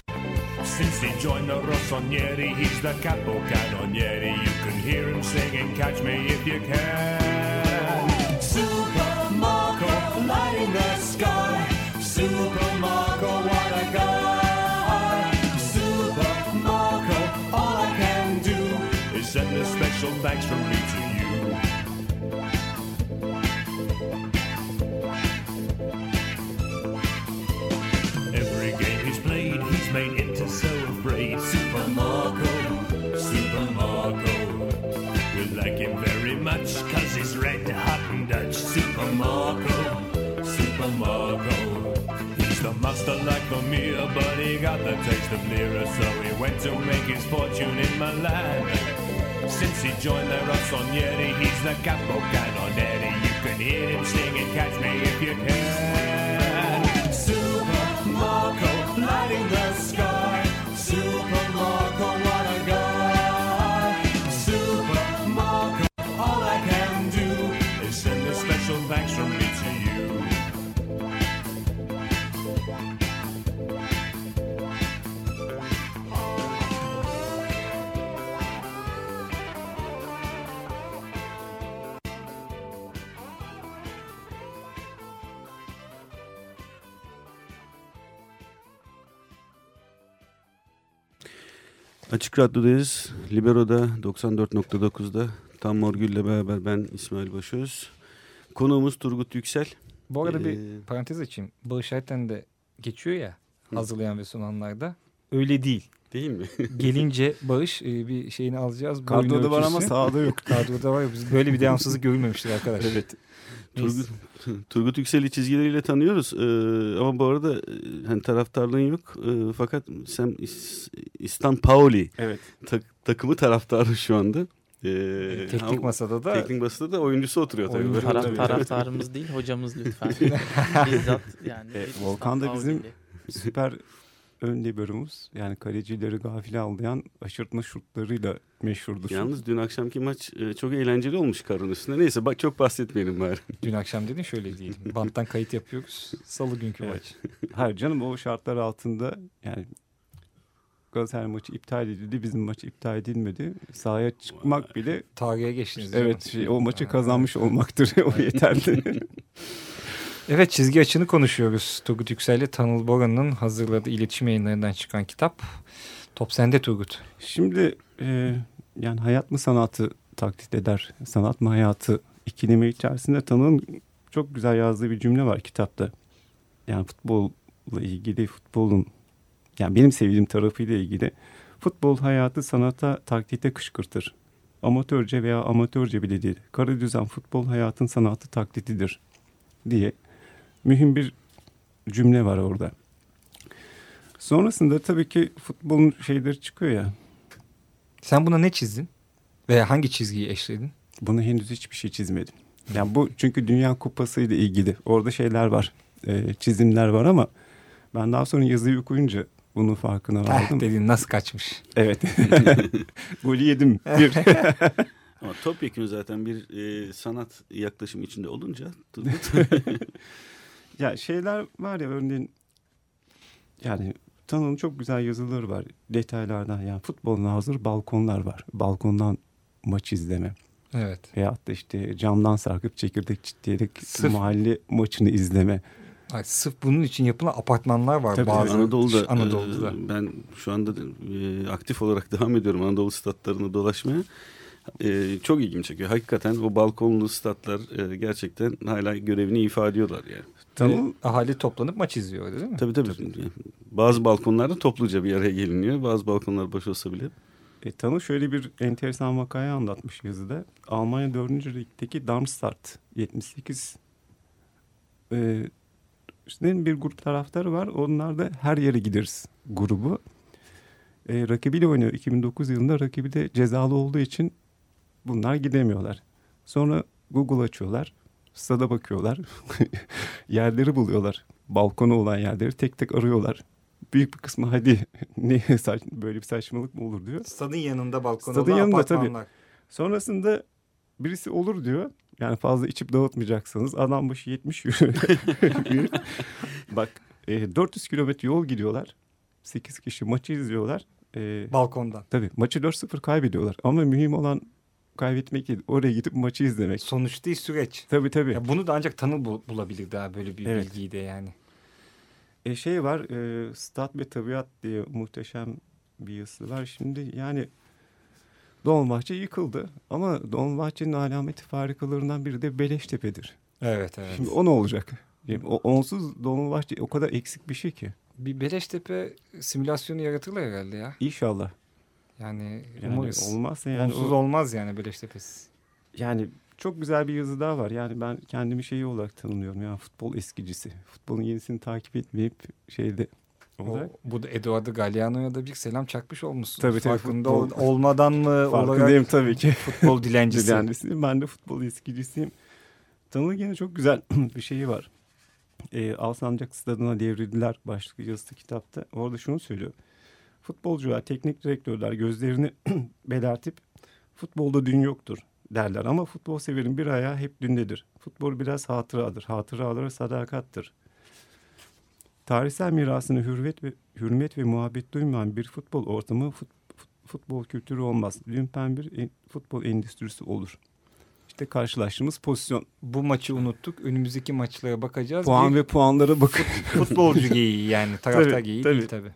Since he joined the Rossonieri, he's the capo cannonieri. You can hear him singing, Catch Me If You Can. What a guy. All I can do is send a special thanks from me The master like Vermeer, but he got the taste of Lira, so he went to make his fortune in Milan. Since he joined the Rossonieri, he's the capo cannonieri. You can hear him singing, catch me if you can. Açık Radyo'dayız. Libero'da 94.9'da Tam Morgül'le beraber ben İsmail Başöz. Konuğumuz Turgut Yüksel. Bu arada bir Ee, parantez açayım. Bağış Erten de geçiyor ya hazırlayan ve sunanlarda. Öyle değil. Değil mi? Gelince Bağış e, bir şeyini alacağız. Kadroda var ama sahada yok. Kadroda var ya. Biz böyle bir devamsızlık görülmemiştir arkadaş. Evet. Turgut, Turgut Yüksel'i çizgileriyle tanıyoruz. Ee, ama bu arada hani taraftarlığın yok. Ee, fakat sen İs, İstan Pauli Evet. tak- takımı taraftarı şu anda. Ee, Teknik ama masada da Teknik masada da oyuncusu oturuyor tabii. Oyuncu- Taraf, taraftarımız değil hocamız lütfen. Bizzat yani. E, Volkan da bizim-. Süper ön liberomuz. Yani kalecileri gafile aldayan aşırtma şutlarıyla meşhurdur. Yalnız dün akşamki maç e, çok eğlenceli olmuş karın üstüne. Neyse bak çok bahsetmeyelim bari. dün akşam dedin şöyle diyelim. Banttan kayıt yapıyoruz. Salı günkü Evet. maç. Hayır canım o şartlar altında yani Galatasaray maçı iptal edildi. Bizim maç iptal edilmedi. Sahaya çıkmak bile Tarihe geçtiniz. değil evet şey, o maçı kazanmış olmaktır. o yeterli. Evet çizgi açını konuşuyoruz. Turgut Yüksel ile Tanıl Boran'ın hazırladığı iletişim yayınlarından çıkan kitap. Top sende Turgut. Şimdi e, yani hayat mı sanatı taklit eder, sanat mı hayatı ikilemi içerisinde Tanık'ın çok güzel yazdığı bir cümle var kitapta. Yani futbolla ilgili futbolun yani benim sevdiğim tarafıyla ilgili futbol hayatı sanata taklite kışkırtır amatörce veya amatörce bile değil. Kara düzen futbol hayatın sanatı taklitidir diye mühim bir cümle var orada. Sonrasında tabii ki futbolun şeyleri çıkıyor ya. Sen buna ne çizdin? Veya hangi çizgiyi eşledin? Buna henüz hiçbir şey çizmedim. Yani bu çünkü Dünya Kupası ile ilgili. Orada şeyler var. e, çizimler var ama ben daha sonra yazıyı okuyunca bunun farkına Eh, vardım. dediğin nasıl kaçmış? evet. Golü yedim. Bir. Ama topyekun zaten bir e, sanat yaklaşımı içinde olunca ya şeyler var ya örneğin yani Tanı'nın çok güzel yazıları var. Detaylardan yani futboluna hazır balkonlar var. Balkondan maç izleme. Evet. Veyahut da işte camdan sarkıp çekirdek çitleyerek Sırf- mahalle maçını izleme. Ay, sırf bunun için yapılan apartmanlar var Tabii, bazı Anadolu'da, Anadolu'da. e, ben şu anda da, e, aktif olarak devam ediyorum Anadolu statlarını dolaşmaya. E, çok ilgimi çekiyor. Hakikaten o balkonlu statlar e, gerçekten hala görevini ifade ediyorlar yani. Tanı ahali toplanıp maç izliyor değil mi? Tabii tabii. Yani bazı balkonlarda topluca bir araya geliniyor. Bazı balkonlar boş olsa bile. E, Tanı şöyle bir enteresan vakayı anlatmış yazıda. Almanya 4. Lig'deki Darmstadt 78 e, işte bir grup taraftarı var. Onlar da her yere gideriz grubu. E, rakibiyle oynuyor. 2009 yılında rakibi de cezalı olduğu için bunlar gidemiyorlar. Sonra Google açıyorlar. Stada bakıyorlar. yerleri buluyorlar. Balkonu olan yerleri tek tek arıyorlar. Büyük bir kısmı hadi ne böyle bir saçmalık mı olur diyor. Stadın yanında balkon Stadın olan yanında tabii. apartmanlar. Sonrasında birisi olur diyor. Yani fazla içip dağıtmayacaksınız. Adam başı 70 euro. Bak e, 400 kilometre yol gidiyorlar. 8 kişi maçı izliyorlar. E, Balkondan. tabii maçı 4-0 kaybediyorlar. Ama mühim olan kaybetmek değil. Oraya gidip maçı izlemek. Sonuç değil süreç. Tabii tabii. Ya bunu da ancak tanı bu- bulabilir daha böyle bir Evet. bilgiyi de yani. E şey var, e, Stat ve Tabiat diye muhteşem bir yazısı var. Şimdi yani Dolmabahçe yıkıldı ama Dolmabahçe'nin alameti farikalarından biri de Beleştepe'dir. Evet evet. Şimdi o ne olacak? O, onsuz Dolmabahçe o kadar eksik bir şey ki. Bir Beleştepe simülasyonu yaratırlar herhalde ya. İnşallah. Yani, Yani umarız. olmazsa yani Onsuz o- olmaz yani Beleştepe'siz. Yani çok güzel bir yazı daha var. Yani ben kendimi şeyi olarak tanımlıyorum. Yani futbol eskicisi. Futbolun yenisini takip etmeyip şeyde O, olarak. bu da Eduardo Galeano'ya da bir selam çakmış olmuşsun. Tabii, tabii, Farkında futbol- ol- olmadan mı Farkındayım olarak tabii ki. futbol dilencisi. Dilencisiyim. Ben de futbol eskicisiyim. Tanıl gene çok güzel bir şeyi var. E, Alsancak Stadı'na devrildiler başlıklı yazısı kitapta. Orada şunu söylüyor. Futbolcular, teknik direktörler gözlerini belertip futbolda dün yoktur derler. Ama futbol severin bir ayağı hep dündedir. Futbol biraz hatıradır. Hatıralara sadakattır. Tarihsel mirasını hürmet ve hürmet ve muhabbet duymayan bir futbol ortamı fut- fut- futbol kültürü olmaz. Lümpen bir en- futbol endüstrisi olur. İşte karşılaştığımız pozisyon. Bu maçı unuttuk. Önümüzdeki maçlara bakacağız. Puan Bir ve puanlara bakın. futbolcu geyiği yani. Taraftar Tabii, geyiği tabii. değil tabii.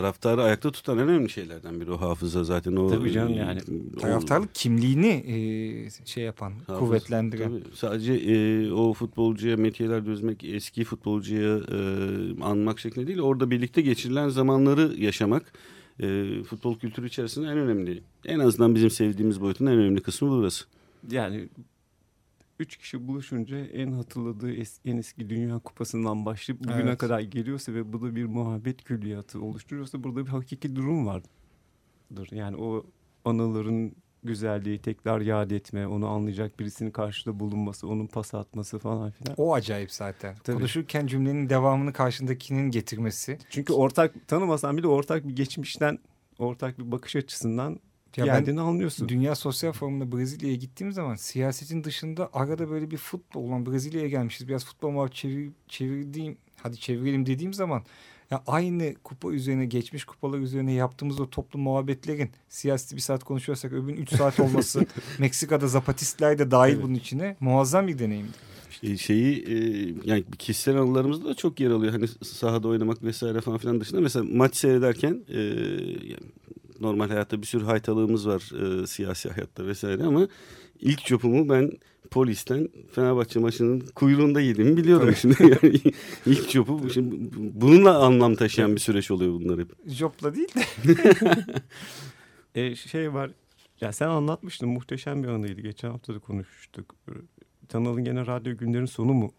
Taraftarı ayakta tutan en önemli şeylerden biri o hafıza zaten. O, Tabii canım yani. o- Taraftarlık kimliğini e, şey yapan, Hafız- kuvvetlendiren. Tabii. Sadece e, o futbolcuya metiyeler dözmek, eski futbolcuya e, anmak şeklinde değil, orada birlikte geçirilen zamanları yaşamak e, futbol kültürü içerisinde en önemli. En azından bizim sevdiğimiz boyutun en önemli kısmı burası. Yani üç kişi buluşunca en hatırladığı es- en eski Dünya Kupası'ndan başlayıp bugüne Evet. kadar geliyorsa ve bu da bir muhabbet külliyatı oluşturuyorsa burada bir hakiki durum vardır. Yani o anıların güzelliği tekrar yad etme, onu anlayacak birisinin karşıda bulunması, onun pas atması falan filan. O acayip zaten. Tabii. Konuşurken cümlenin devamını karşındakinin getirmesi. Çünkü ortak tanımasan bile ortak bir geçmişten, ortak bir bakış açısından Ya ben geldiğini anlıyorsun. Dünya Sosyal Forumu'nda Brezilya'ya gittiğim zaman siyasetin dışında arada böyle bir futbol olan Brezilya'ya gelmişiz. Biraz futbol muhabbet çevir, çevirdiğim, hadi çevirelim dediğim zaman ya aynı kupa üzerine geçmiş kupalar üzerine yaptığımız o toplu muhabbetlerin siyaseti bir saat konuşuyorsak öbürün üç saat olması Meksika'da zapatistler de dahil Evet. bunun içine muazzam bir deneyimdi. E, şeyi e, yani kişisel anılarımızda da çok yer alıyor. Hani sahada oynamak vesaire falan filan dışında. Mesela maç seyrederken e, normal hayatta bir sürü haytalığımız var e, siyasi hayatta vesaire ama ilk çopumu ben polisten Fenerbahçe maçının kuyruğunda yediğimi biliyorum şimdi. Yani ilk çopu şimdi bununla anlam taşıyan bir süreç oluyor bunlar hep. Jopla değil de E, şey var Ya sen anlatmıştın muhteşem bir anıydı. Geçen hafta da konuşmuştuk. Tanal'ın gene radyo günlerin sonu mu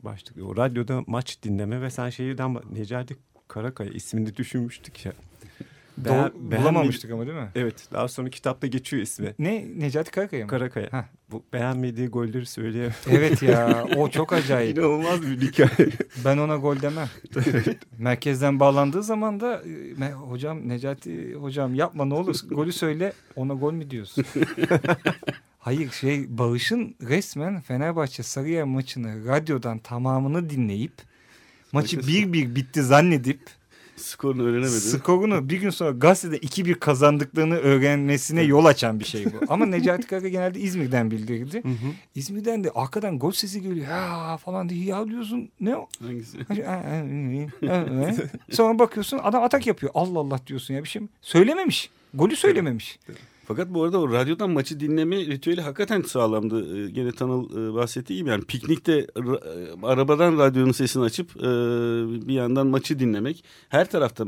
başlıklı. O radyoda maç dinleme ve sen şehirden Necati Karakaya ismini düşünmüştük ya. Beğen, bulamamıştık ama değil mi? Evet. Daha sonra kitapta geçiyor ismi. Ne? Necati Karakaya mı? Karakaya. Heh. Bu beğenmediği golleri söyleyemem. Evet ya. O çok acayip. İnanılmaz bir hikaye. Ben ona gol demem. Merkezden bağlandığı zaman da hocam Necati hocam yapma ne olur golü söyle ona gol mü diyorsun? Hayır şey Bağış'ın resmen Fenerbahçe Sarıyer maçını radyodan tamamını dinleyip maçı bir bir bitti zannedip Skorunu öğrenemedi. Skorunu bir gün sonra gazetede 2-1 kazandıklarını öğrenmesine yol açan bir şey bu. Ama Necati Kaka genelde İzmir'den bildirdi. Hı hı. İzmir'den de arkadan gol sesi geliyor. Ya falan diye ya diyorsun ne o? Hangisi? sonra bakıyorsun adam atak yapıyor. Allah Allah diyorsun ya bir şey mi? Söylememiş. Golü söylememiş. Fakat bu arada o radyodan maçı dinleme ritüeli hakikaten sağlamdı. Ee, gene Tanıl e, bahsettiği gibi yani piknikte e, arabadan radyonun sesini açıp e, bir yandan maçı dinlemek. Her tarafta e,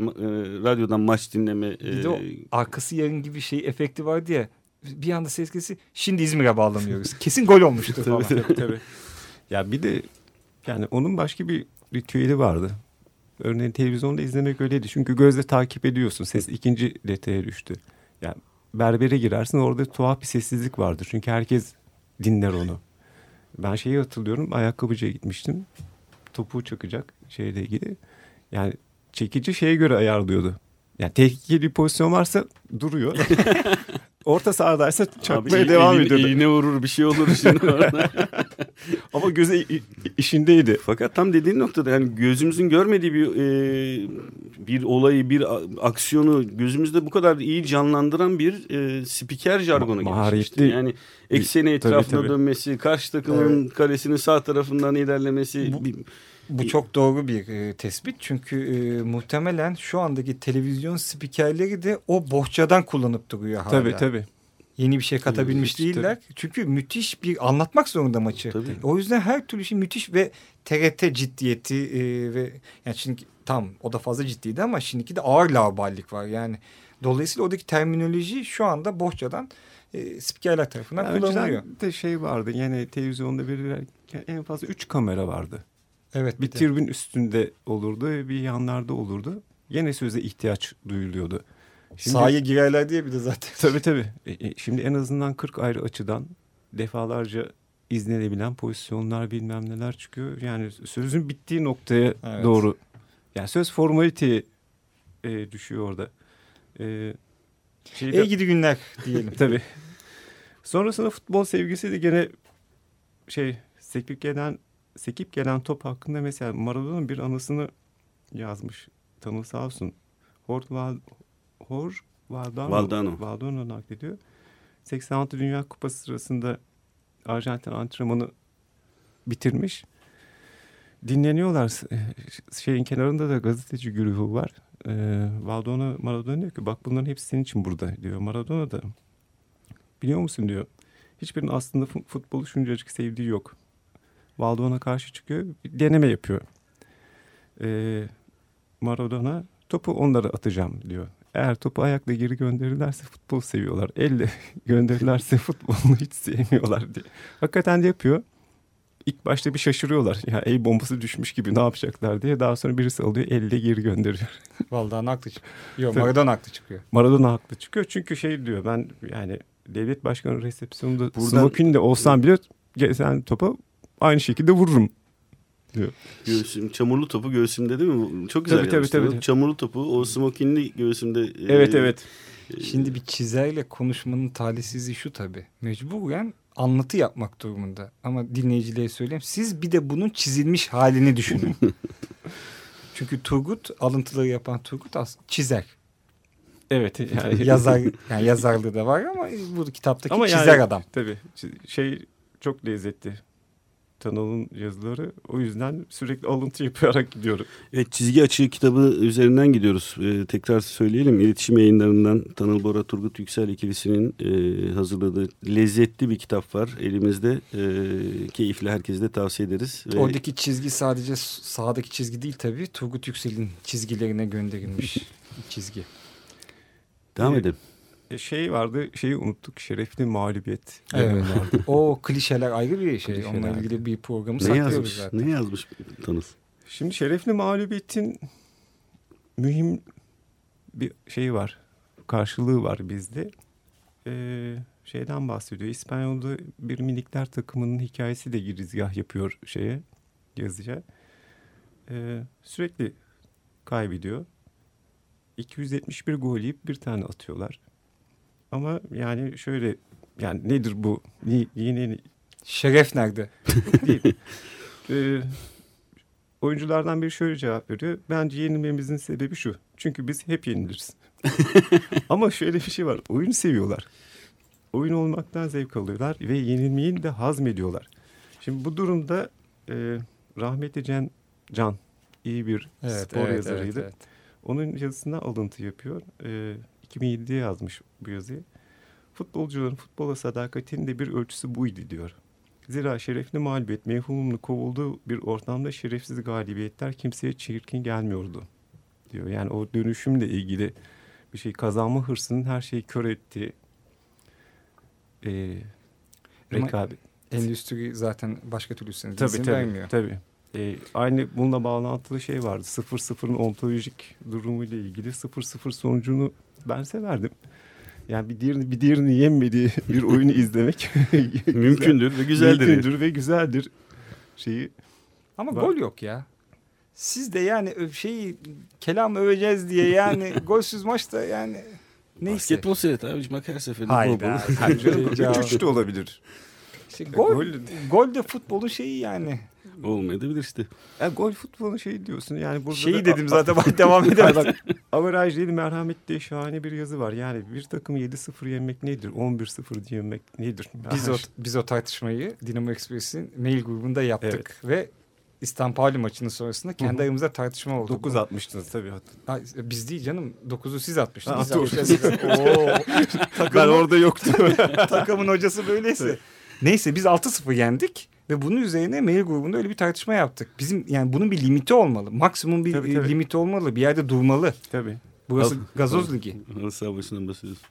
radyodan maç dinleme. E, bir de o arkası yarın gibi şey efekti var diye bir anda ses kesi şimdi İzmir'e bağlamıyoruz. Kesin gol olmuştur falan. tabii, tabii, tabii. Ya bir de yani onun başka bir ritüeli vardı. Örneğin televizyonda izlemek öyleydi. Çünkü gözle takip ediyorsun. Ses ikinci detaya düştü. Yani berbere girersin orada tuhaf bir sessizlik vardır. Çünkü herkes dinler onu. Ben şeyi hatırlıyorum ayakkabıcıya gitmiştim. Topuğu çakacak şeyle ilgili. Yani çekici şeye göre ayarlıyordu. Yani tehlikeli bir pozisyon varsa duruyor. Orta sahadaysa çakmaya Abi, devam ediyordu. İğne vurur bir şey olur şimdi Ama göze işindeydi. Fakat tam dediğin noktada yani gözümüzün görmediği bir e, bir olayı, bir aksiyonu gözümüzde bu kadar iyi canlandıran bir e, spiker jargonu Ma gelişmişti. Yani ekseni etrafına tabii, dönmesi, karşı takımın evet. karesinin sağ tarafından ilerlemesi. Bu, bu çok doğru bir e, tespit çünkü e, muhtemelen şu andaki televizyon spikerleri de o bohçadan kullanıp duruyor hala. Tabii tabii. Yeni bir şey katabilmiş tabii, değiller. Tabii. Çünkü müthiş bir anlatmak zorunda maçı. Tabii. O yüzden her türlü şey müthiş ve TRT ciddiyeti e, ve yani şimdi tam o da fazla ciddiydi ama şimdiki de ağır laballik var yani. Dolayısıyla oradaki terminoloji şu anda bohçadan e, spikerler tarafından yani kullanılıyor. de şey vardı yani televizyonda verirken en fazla üç kamera vardı. Evet. Bir tribün üstünde olurdu, bir yanlarda olurdu. Yine söze ihtiyaç duyuluyordu. Şimdi, Sahaya girerler diye bir de zaten. Tabii tabii. E, e, şimdi en azından 40 ayrı açıdan defalarca izlenebilen pozisyonlar bilmem neler çıkıyor. Yani sözün bittiği noktaya evet. doğru. Yani söz formaliteye e, düşüyor orada. E, şeyde, İyi gidi günler diyelim. tabii. Sonrasında futbol sevgisi de gene şey sekip gelen sekip gelen top hakkında mesela Maradona'nın bir anısını yazmış. Tanıl sağ olsun. Hor, Val, Hor Valdano, Valdano. Valdano naklediyor. 86 Dünya Kupası sırasında Arjantin antrenmanı bitirmiş. Dinleniyorlar. Şeyin kenarında da gazeteci güruhu var. Ee, Valdano Maradona diyor ki bak bunların hepsi senin için burada diyor. Maradona da biliyor musun diyor. Hiçbirinin aslında futbolu şuncacık sevdiği yok. Valdon'a karşı çıkıyor. Bir deneme yapıyor. Ee, Maradona topu onlara atacağım diyor. Eğer topu ayakla geri gönderirlerse futbol seviyorlar. Elle gönderirlerse futbolu hiç sevmiyorlar diye. Hakikaten de yapıyor. İlk başta bir şaşırıyorlar. Ya el bombası düşmüş gibi ne yapacaklar diye. Daha sonra birisi alıyor elle geri gönderiyor. Vallahi haklı çıkıyor. Yok Maradona haklı çıkıyor. Maradona haklı çıkıyor. Çünkü şey diyor ben yani devlet başkanı resepsiyonunda Buradan... smokinle olsam bile sen topa aynı şekilde vururum diyor. Göğsüm, çamurlu topu göğsümde değil mi? Çok güzel tabii, tabii, tabii. Çamurlu topu o smokinli göğsümde. Evet e, evet. E, Şimdi bir çizerle konuşmanın talihsizliği şu tabii. Mecburen anlatı yapmak durumunda. Ama dinleyicilere söyleyeyim. Siz bir de bunun çizilmiş halini düşünün. Çünkü Turgut alıntıları yapan Turgut aslında çizer. Evet. Yani. Yazar, yani yazarlığı da var ama bu kitaptaki ama çizer yani, adam. Tabii. Şey çok lezzetli. Tanal'ın yazıları. O yüzden sürekli alıntı yaparak gidiyorum. Evet çizgi açığı kitabı üzerinden gidiyoruz. Ee, tekrar söyleyelim. İletişim yayınlarından Tanıl Bora Turgut Yüksel ikilisinin e, hazırladığı lezzetli bir kitap var elimizde. E, keyifli herkese de tavsiye ederiz. Ve... Oradaki çizgi sadece sağdaki çizgi değil tabii. Turgut Yüksel'in çizgilerine gönderilmiş çizgi. Devam ee, edelim. E, şey vardı şeyi unuttuk şerefli mağlubiyet. Evet. vardı. o klişeler ayrı bir şey. Klişeler. Onunla ilgili bir programı Ne saklıyoruz yazmış? zaten. Ne yazmış Tanız? Şimdi şerefli mağlubiyetin mühim bir şeyi var. Karşılığı var bizde. Ee, şeyden bahsediyor. İspanyol'da bir minikler takımının hikayesi de girizgah yapıyor şeye yazıya. Ee, sürekli kaybediyor. 271 gol yiyip bir tane atıyorlar. Ama yani şöyle yani nedir bu? Ni- Yine Şeref nerede? değil. Ee, oyunculardan biri şöyle cevap veriyor. Bence yenilmemizin sebebi şu. Çünkü biz hep yeniliriz. Ama şöyle bir şey var. Oyunu seviyorlar. Oyun olmaktan zevk alıyorlar ve yenilmeyi de hazmediyorlar. Şimdi bu durumda e, rahmetli Can, Can iyi bir spor yazarıydı. Onun yazısına alıntı yapıyor. E, 2007'de yazmış bu yazıyı. Futbolcuların futbola sadakatinin de bir ölçüsü buydu diyor. Zira şerefli mağlubiyet mevhumunu kovulduğu bir ortamda şerefsiz galibiyetler kimseye çirkin gelmiyordu diyor. Yani o dönüşümle ilgili bir şey kazanma hırsının her şeyi kör ettiği e, Ama rekabet. Endüstri zaten başka türlü Tabii tabii. vermiyor. tabii. E, aynı bununla bağlantılı şey vardı. 0-0'ın ontolojik durumuyla ilgili 0-0 sonucunu ben severdim. Yani bir diğerini, bir diğerini yenmediği bir oyunu izlemek Mümkündür ve güzeldir. Mümkündür ve güzeldir şeyi. Ama Var. gol yok ya. Siz de yani şeyi kelam öveceğiz diye yani golsüz maçta yani neyse. Basketbol seyret abi. Bak her seferinde Hayda. canım, Ya. 3-3 de olabilir. İşte gol, Gol- gol de futbolun şeyi yani. Olmayabilir işte. Ya gol futbolun şeyi diyorsun yani burada Şeyi da- dedim zaten bak devam bak, averaj değil merhamet diye şahane bir yazı var. Yani bir takım 7-0 yenmek nedir? 11-0 yenmek nedir? Biz o, biz o tartışmayı Dinamo Express'in mail grubunda yaptık ve İstanbul maçının sonrasında kendi aramızda tartışma oldu. 9 atmıştınız tabii. Ha, biz değil canım 9'u siz atmıştınız. Ha, Biz Ben takımın, orada yoktum. takımın hocası böyleyse. Neyse biz 6-0 yendik ve bunun üzerine mail grubunda öyle bir tartışma yaptık. Bizim yani bunun bir limiti olmalı. Maksimum bir Tabii, e, tabii. limiti olmalı. Bir yerde durmalı. tabii. Burası Al- gazoz ligi. Halı saha başından bahsediyorsun.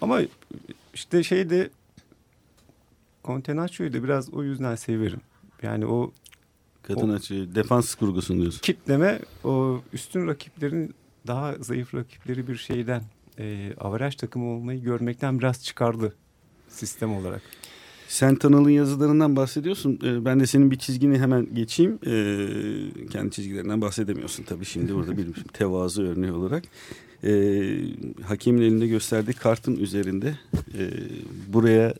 Ama işte şeyde Contenacio'yu da biraz o yüzden severim. Yani o Kadın açı, defans kurgusunu diyorsun. kitleme o üstün rakiplerin daha zayıf rakipleri bir şeyden e, averaj takımı olmayı görmekten biraz çıkardı sistem olarak. Sen Tanal'ın yazılarından bahsediyorsun. Ee, ben de senin bir çizgini hemen geçeyim. Ee, kendi çizgilerinden bahsedemiyorsun tabii şimdi burada bir tevazu örneği olarak. Ee, hakemin elinde gösterdiği kartın üzerinde e, buraya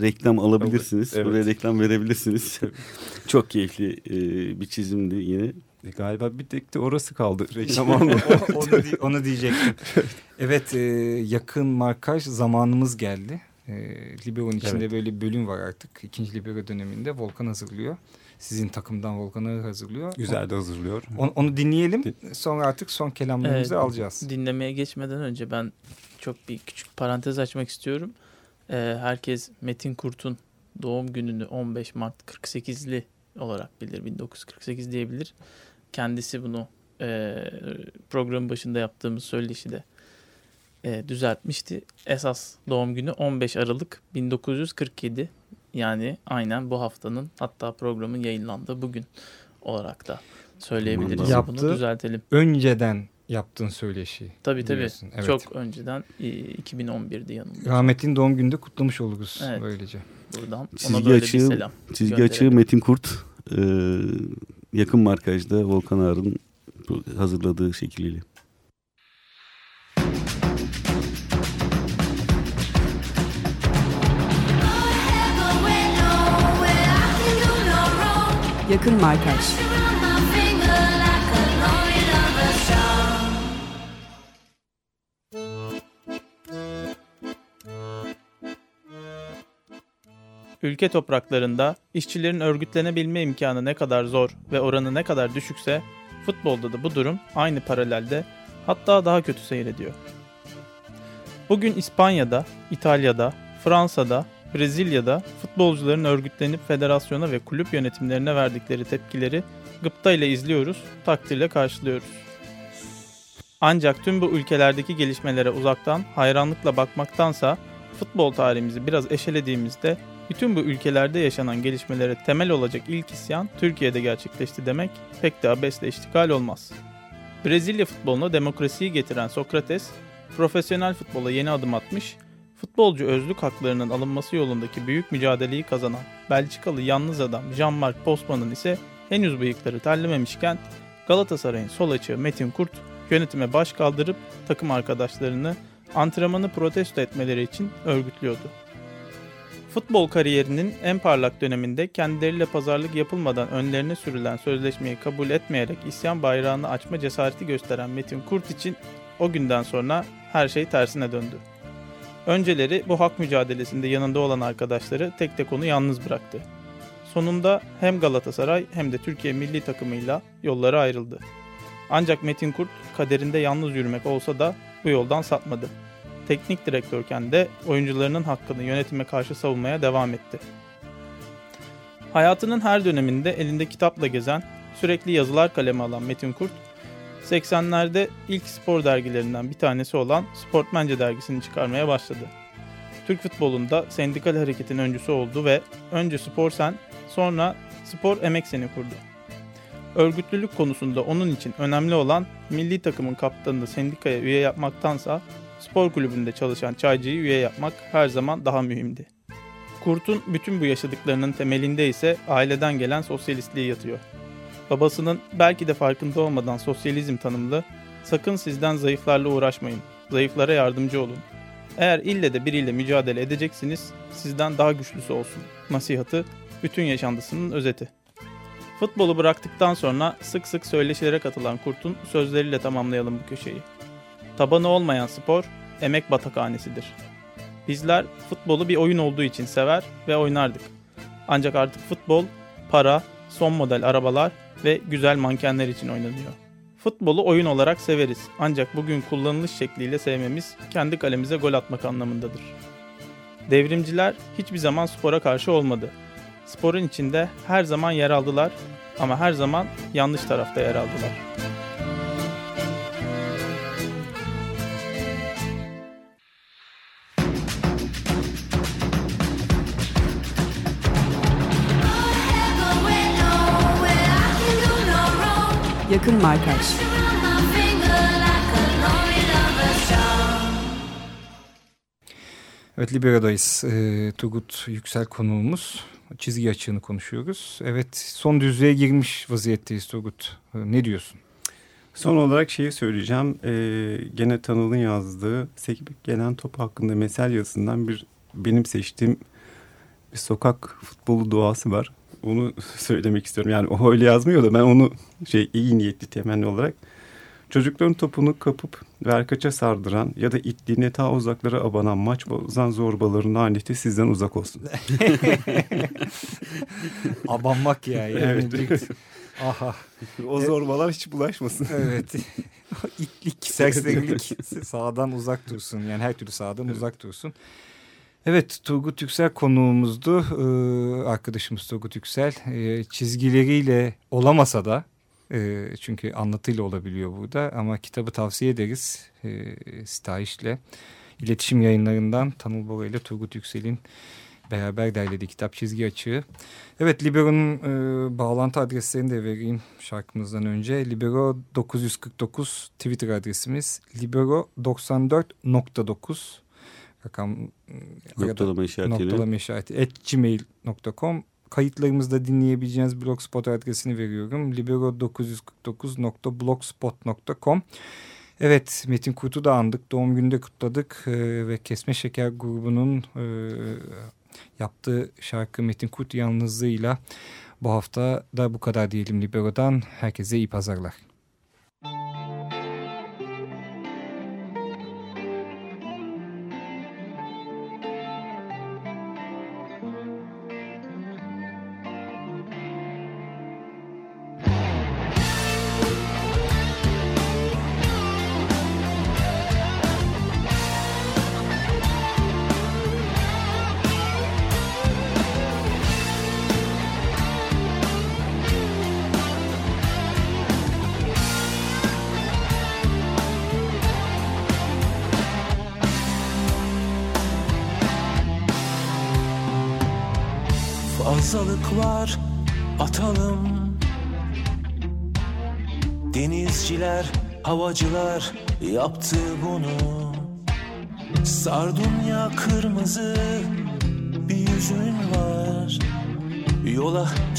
reklam alabilirsiniz. Evet. Buraya reklam verebilirsiniz. Çok keyifli e, bir çizimdi yine. E, galiba bir tek de orası kaldı reklam onu, di- onu diyecektim. Evet e, yakın markaj zamanımız geldi. E, Libero'nun içinde Evet. böyle bir bölüm var artık. İkinci Libero döneminde Volkan hazırlıyor. Sizin takımdan Volkan'ı hazırlıyor. Güzel de hazırlıyor. Onu, onu dinleyelim. Sonra artık son kelamlarımızı Evet. alacağız. Dinlemeye geçmeden önce ben çok bir küçük parantez açmak istiyorum. Ee, herkes Metin Kurt'un doğum gününü 15 Mart 48'li olarak bilir. 1948 diyebilir. Kendisi bunu e, programın başında yaptığımız söyleşi de e, düzeltmişti. Esas doğum günü 15 Aralık 1947. Yani aynen bu haftanın hatta programın yayınlandığı bugün olarak da söyleyebiliriz. Yaptı. Bunu düzeltelim. Önceden yaptığın söyleşi. Tabii tabii. Biliyorsun, evet. Çok önceden e, 2011'di yanımda. Rahmetli'nin doğum gününde kutlamış oluruz Evet. böylece. Buradan ona Çizgi böyle açığı- bir selam. Çizgi açığı Metin Kurt e, yakın markajda Volkan Ağar'ın hazırladığı şekliyle. Yakın Markaj Ülke topraklarında işçilerin örgütlenebilme imkanı ne kadar zor ve oranı ne kadar düşükse futbolda da bu durum aynı paralelde hatta daha kötü seyrediyor. Bugün İspanya'da, İtalya'da, Fransa'da, Brezilya'da futbolcuların örgütlenip federasyona ve kulüp yönetimlerine verdikleri tepkileri gıpta ile izliyoruz, takdirle karşılıyoruz. Ancak tüm bu ülkelerdeki gelişmelere uzaktan hayranlıkla bakmaktansa futbol tarihimizi biraz eşelediğimizde bütün bu ülkelerde yaşanan gelişmelere temel olacak ilk isyan Türkiye'de gerçekleşti demek pek de abesle iştikal olmaz. Brezilya futboluna demokrasiyi getiren Sokrates, profesyonel futbola yeni adım atmış, futbolcu özlük haklarının alınması yolundaki büyük mücadeleyi kazanan Belçikalı yalnız adam Jean-Marc Postman'ın ise henüz bıyıkları terlememişken Galatasaray'ın sol açığı Metin Kurt yönetime baş kaldırıp takım arkadaşlarını antrenmanı protesto etmeleri için örgütlüyordu. Futbol kariyerinin en parlak döneminde kendileriyle pazarlık yapılmadan önlerine sürülen sözleşmeyi kabul etmeyerek isyan bayrağını açma cesareti gösteren Metin Kurt için o günden sonra her şey tersine döndü. Önceleri bu hak mücadelesinde yanında olan arkadaşları tek tek onu yalnız bıraktı. Sonunda hem Galatasaray hem de Türkiye milli takımıyla yolları ayrıldı. Ancak Metin Kurt kaderinde yalnız yürümek olsa da bu yoldan sapmadı. Teknik direktörken de oyuncularının hakkını yönetime karşı savunmaya devam etti. Hayatının her döneminde elinde kitapla gezen, sürekli yazılar kaleme alan Metin Kurt, 80'lerde ilk spor dergilerinden bir tanesi olan Sportmence dergisini çıkarmaya başladı. Türk futbolunda sendikal hareketin öncüsü oldu ve önce Spor Sen, sonra Spor Emek Seni kurdu. Örgütlülük konusunda onun için önemli olan milli takımın kaptanını sendikaya üye yapmaktansa spor kulübünde çalışan çaycıyı üye yapmak her zaman daha mühimdi. Kurt'un bütün bu yaşadıklarının temelinde ise aileden gelen sosyalistliği yatıyor. Babasının belki de farkında olmadan sosyalizm tanımlı, sakın sizden zayıflarla uğraşmayın, zayıflara yardımcı olun. Eğer ille de biriyle mücadele edeceksiniz, sizden daha güçlüsü olsun. Nasihatı, bütün yaşantısının özeti. Futbolu bıraktıktan sonra sık sık söyleşilere katılan Kurt'un sözleriyle tamamlayalım bu köşeyi. Tabanı olmayan spor, emek batakhanesidir. Bizler futbolu bir oyun olduğu için sever ve oynardık. Ancak artık futbol, para, son model arabalar ve güzel mankenler için oynanıyor. Futbolu oyun olarak severiz ancak bugün kullanılış şekliyle sevmemiz kendi kalemize gol atmak anlamındadır. Devrimciler hiçbir zaman spora karşı olmadı. Sporun içinde her zaman yer aldılar ama her zaman yanlış tarafta yer aldılar. Markaj Evet Libero'dayız. Ee, Turgut Yüksel konuğumuz. Çizgi açığını konuşuyoruz. Evet son düzlüğe girmiş vaziyetteyiz Turgut. Ee, ne diyorsun? Son olarak şeyi söyleyeceğim. Ee, gene Tanıl'ın yazdığı Sekip gelen top hakkında mesel yazısından bir benim seçtiğim bir sokak futbolu duası var. Onu söylemek istiyorum. Yani o öyle yazmıyor da ben onu şey iyi niyetli temenni olarak Çocukların topunu kapıp verkaça sardıran ya da ittiğine ta uzaklara abanan maç bozan zorbaların laneti sizden uzak olsun. Abanmak ya. Yani. Evet. Aha. O zorbalar hiç bulaşmasın. Evet. İtlik, serserilik sağdan uzak dursun. Yani her türlü sağdan evet. uzak dursun. Evet Turgut Yüksel konuğumuzdu. Ee, arkadaşımız Turgut Yüksel. Ee, çizgileriyle olamasa da e, çünkü anlatıyla olabiliyor burada ama kitabı tavsiye ederiz. E, Sitayiş'le iletişim yayınlarından Tanıl Bora ile Turgut Yüksel'in beraber derlediği kitap çizgi açığı. Evet Libero'nun e, bağlantı adreslerini de vereyim şarkımızdan önce. Libero 949 Twitter adresimiz. Libero 94.9 rakam noktalama işareti. Noktalama işareti. At gmail.com kayıtlarımızda dinleyebileceğiniz blogspot adresini veriyorum. libero949.blogspot.com Evet Metin Kurt'u da andık. Doğum gününde kutladık e, ve Kesme Şeker grubunun e, yaptığı şarkı Metin Kurt yalnızlığıyla bu hafta da bu kadar diyelim Libero'dan. Herkese iyi pazarlar.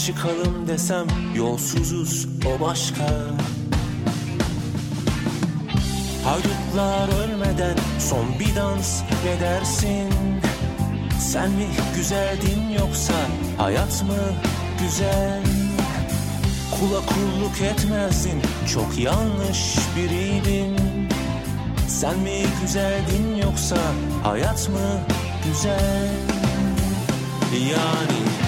Çıkalım desem yolsuzuz o başka Haydutlar ölmeden son bir dans ne dersin? Sen mi güzeldin yoksa hayat mı güzel? Kula kulluk etmezdin çok yanlış biriydin Sen mi güzeldin yoksa hayat mı güzel? Yani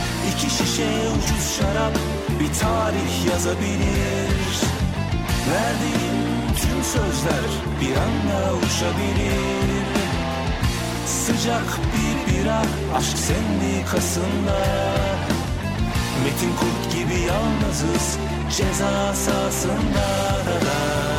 iki şişe ucuz şarap bir tarih yazabilir. Verdiğim tüm sözler bir anda uçabilir. Sıcak bir bira aşk sendikasında Metin Kurt gibi yalnızız ceza sahasında. Ne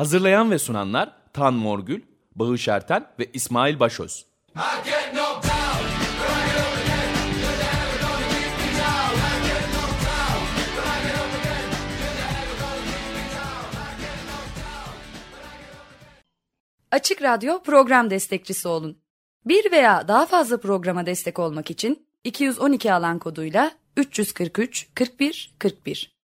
Hazırlayan ve sunanlar Tan Morgül, Bağış Erten ve İsmail Başöz. Açık Radyo program destekçisi olun. Bir veya daha fazla programa destek olmak için 212 alan koduyla 343 41 41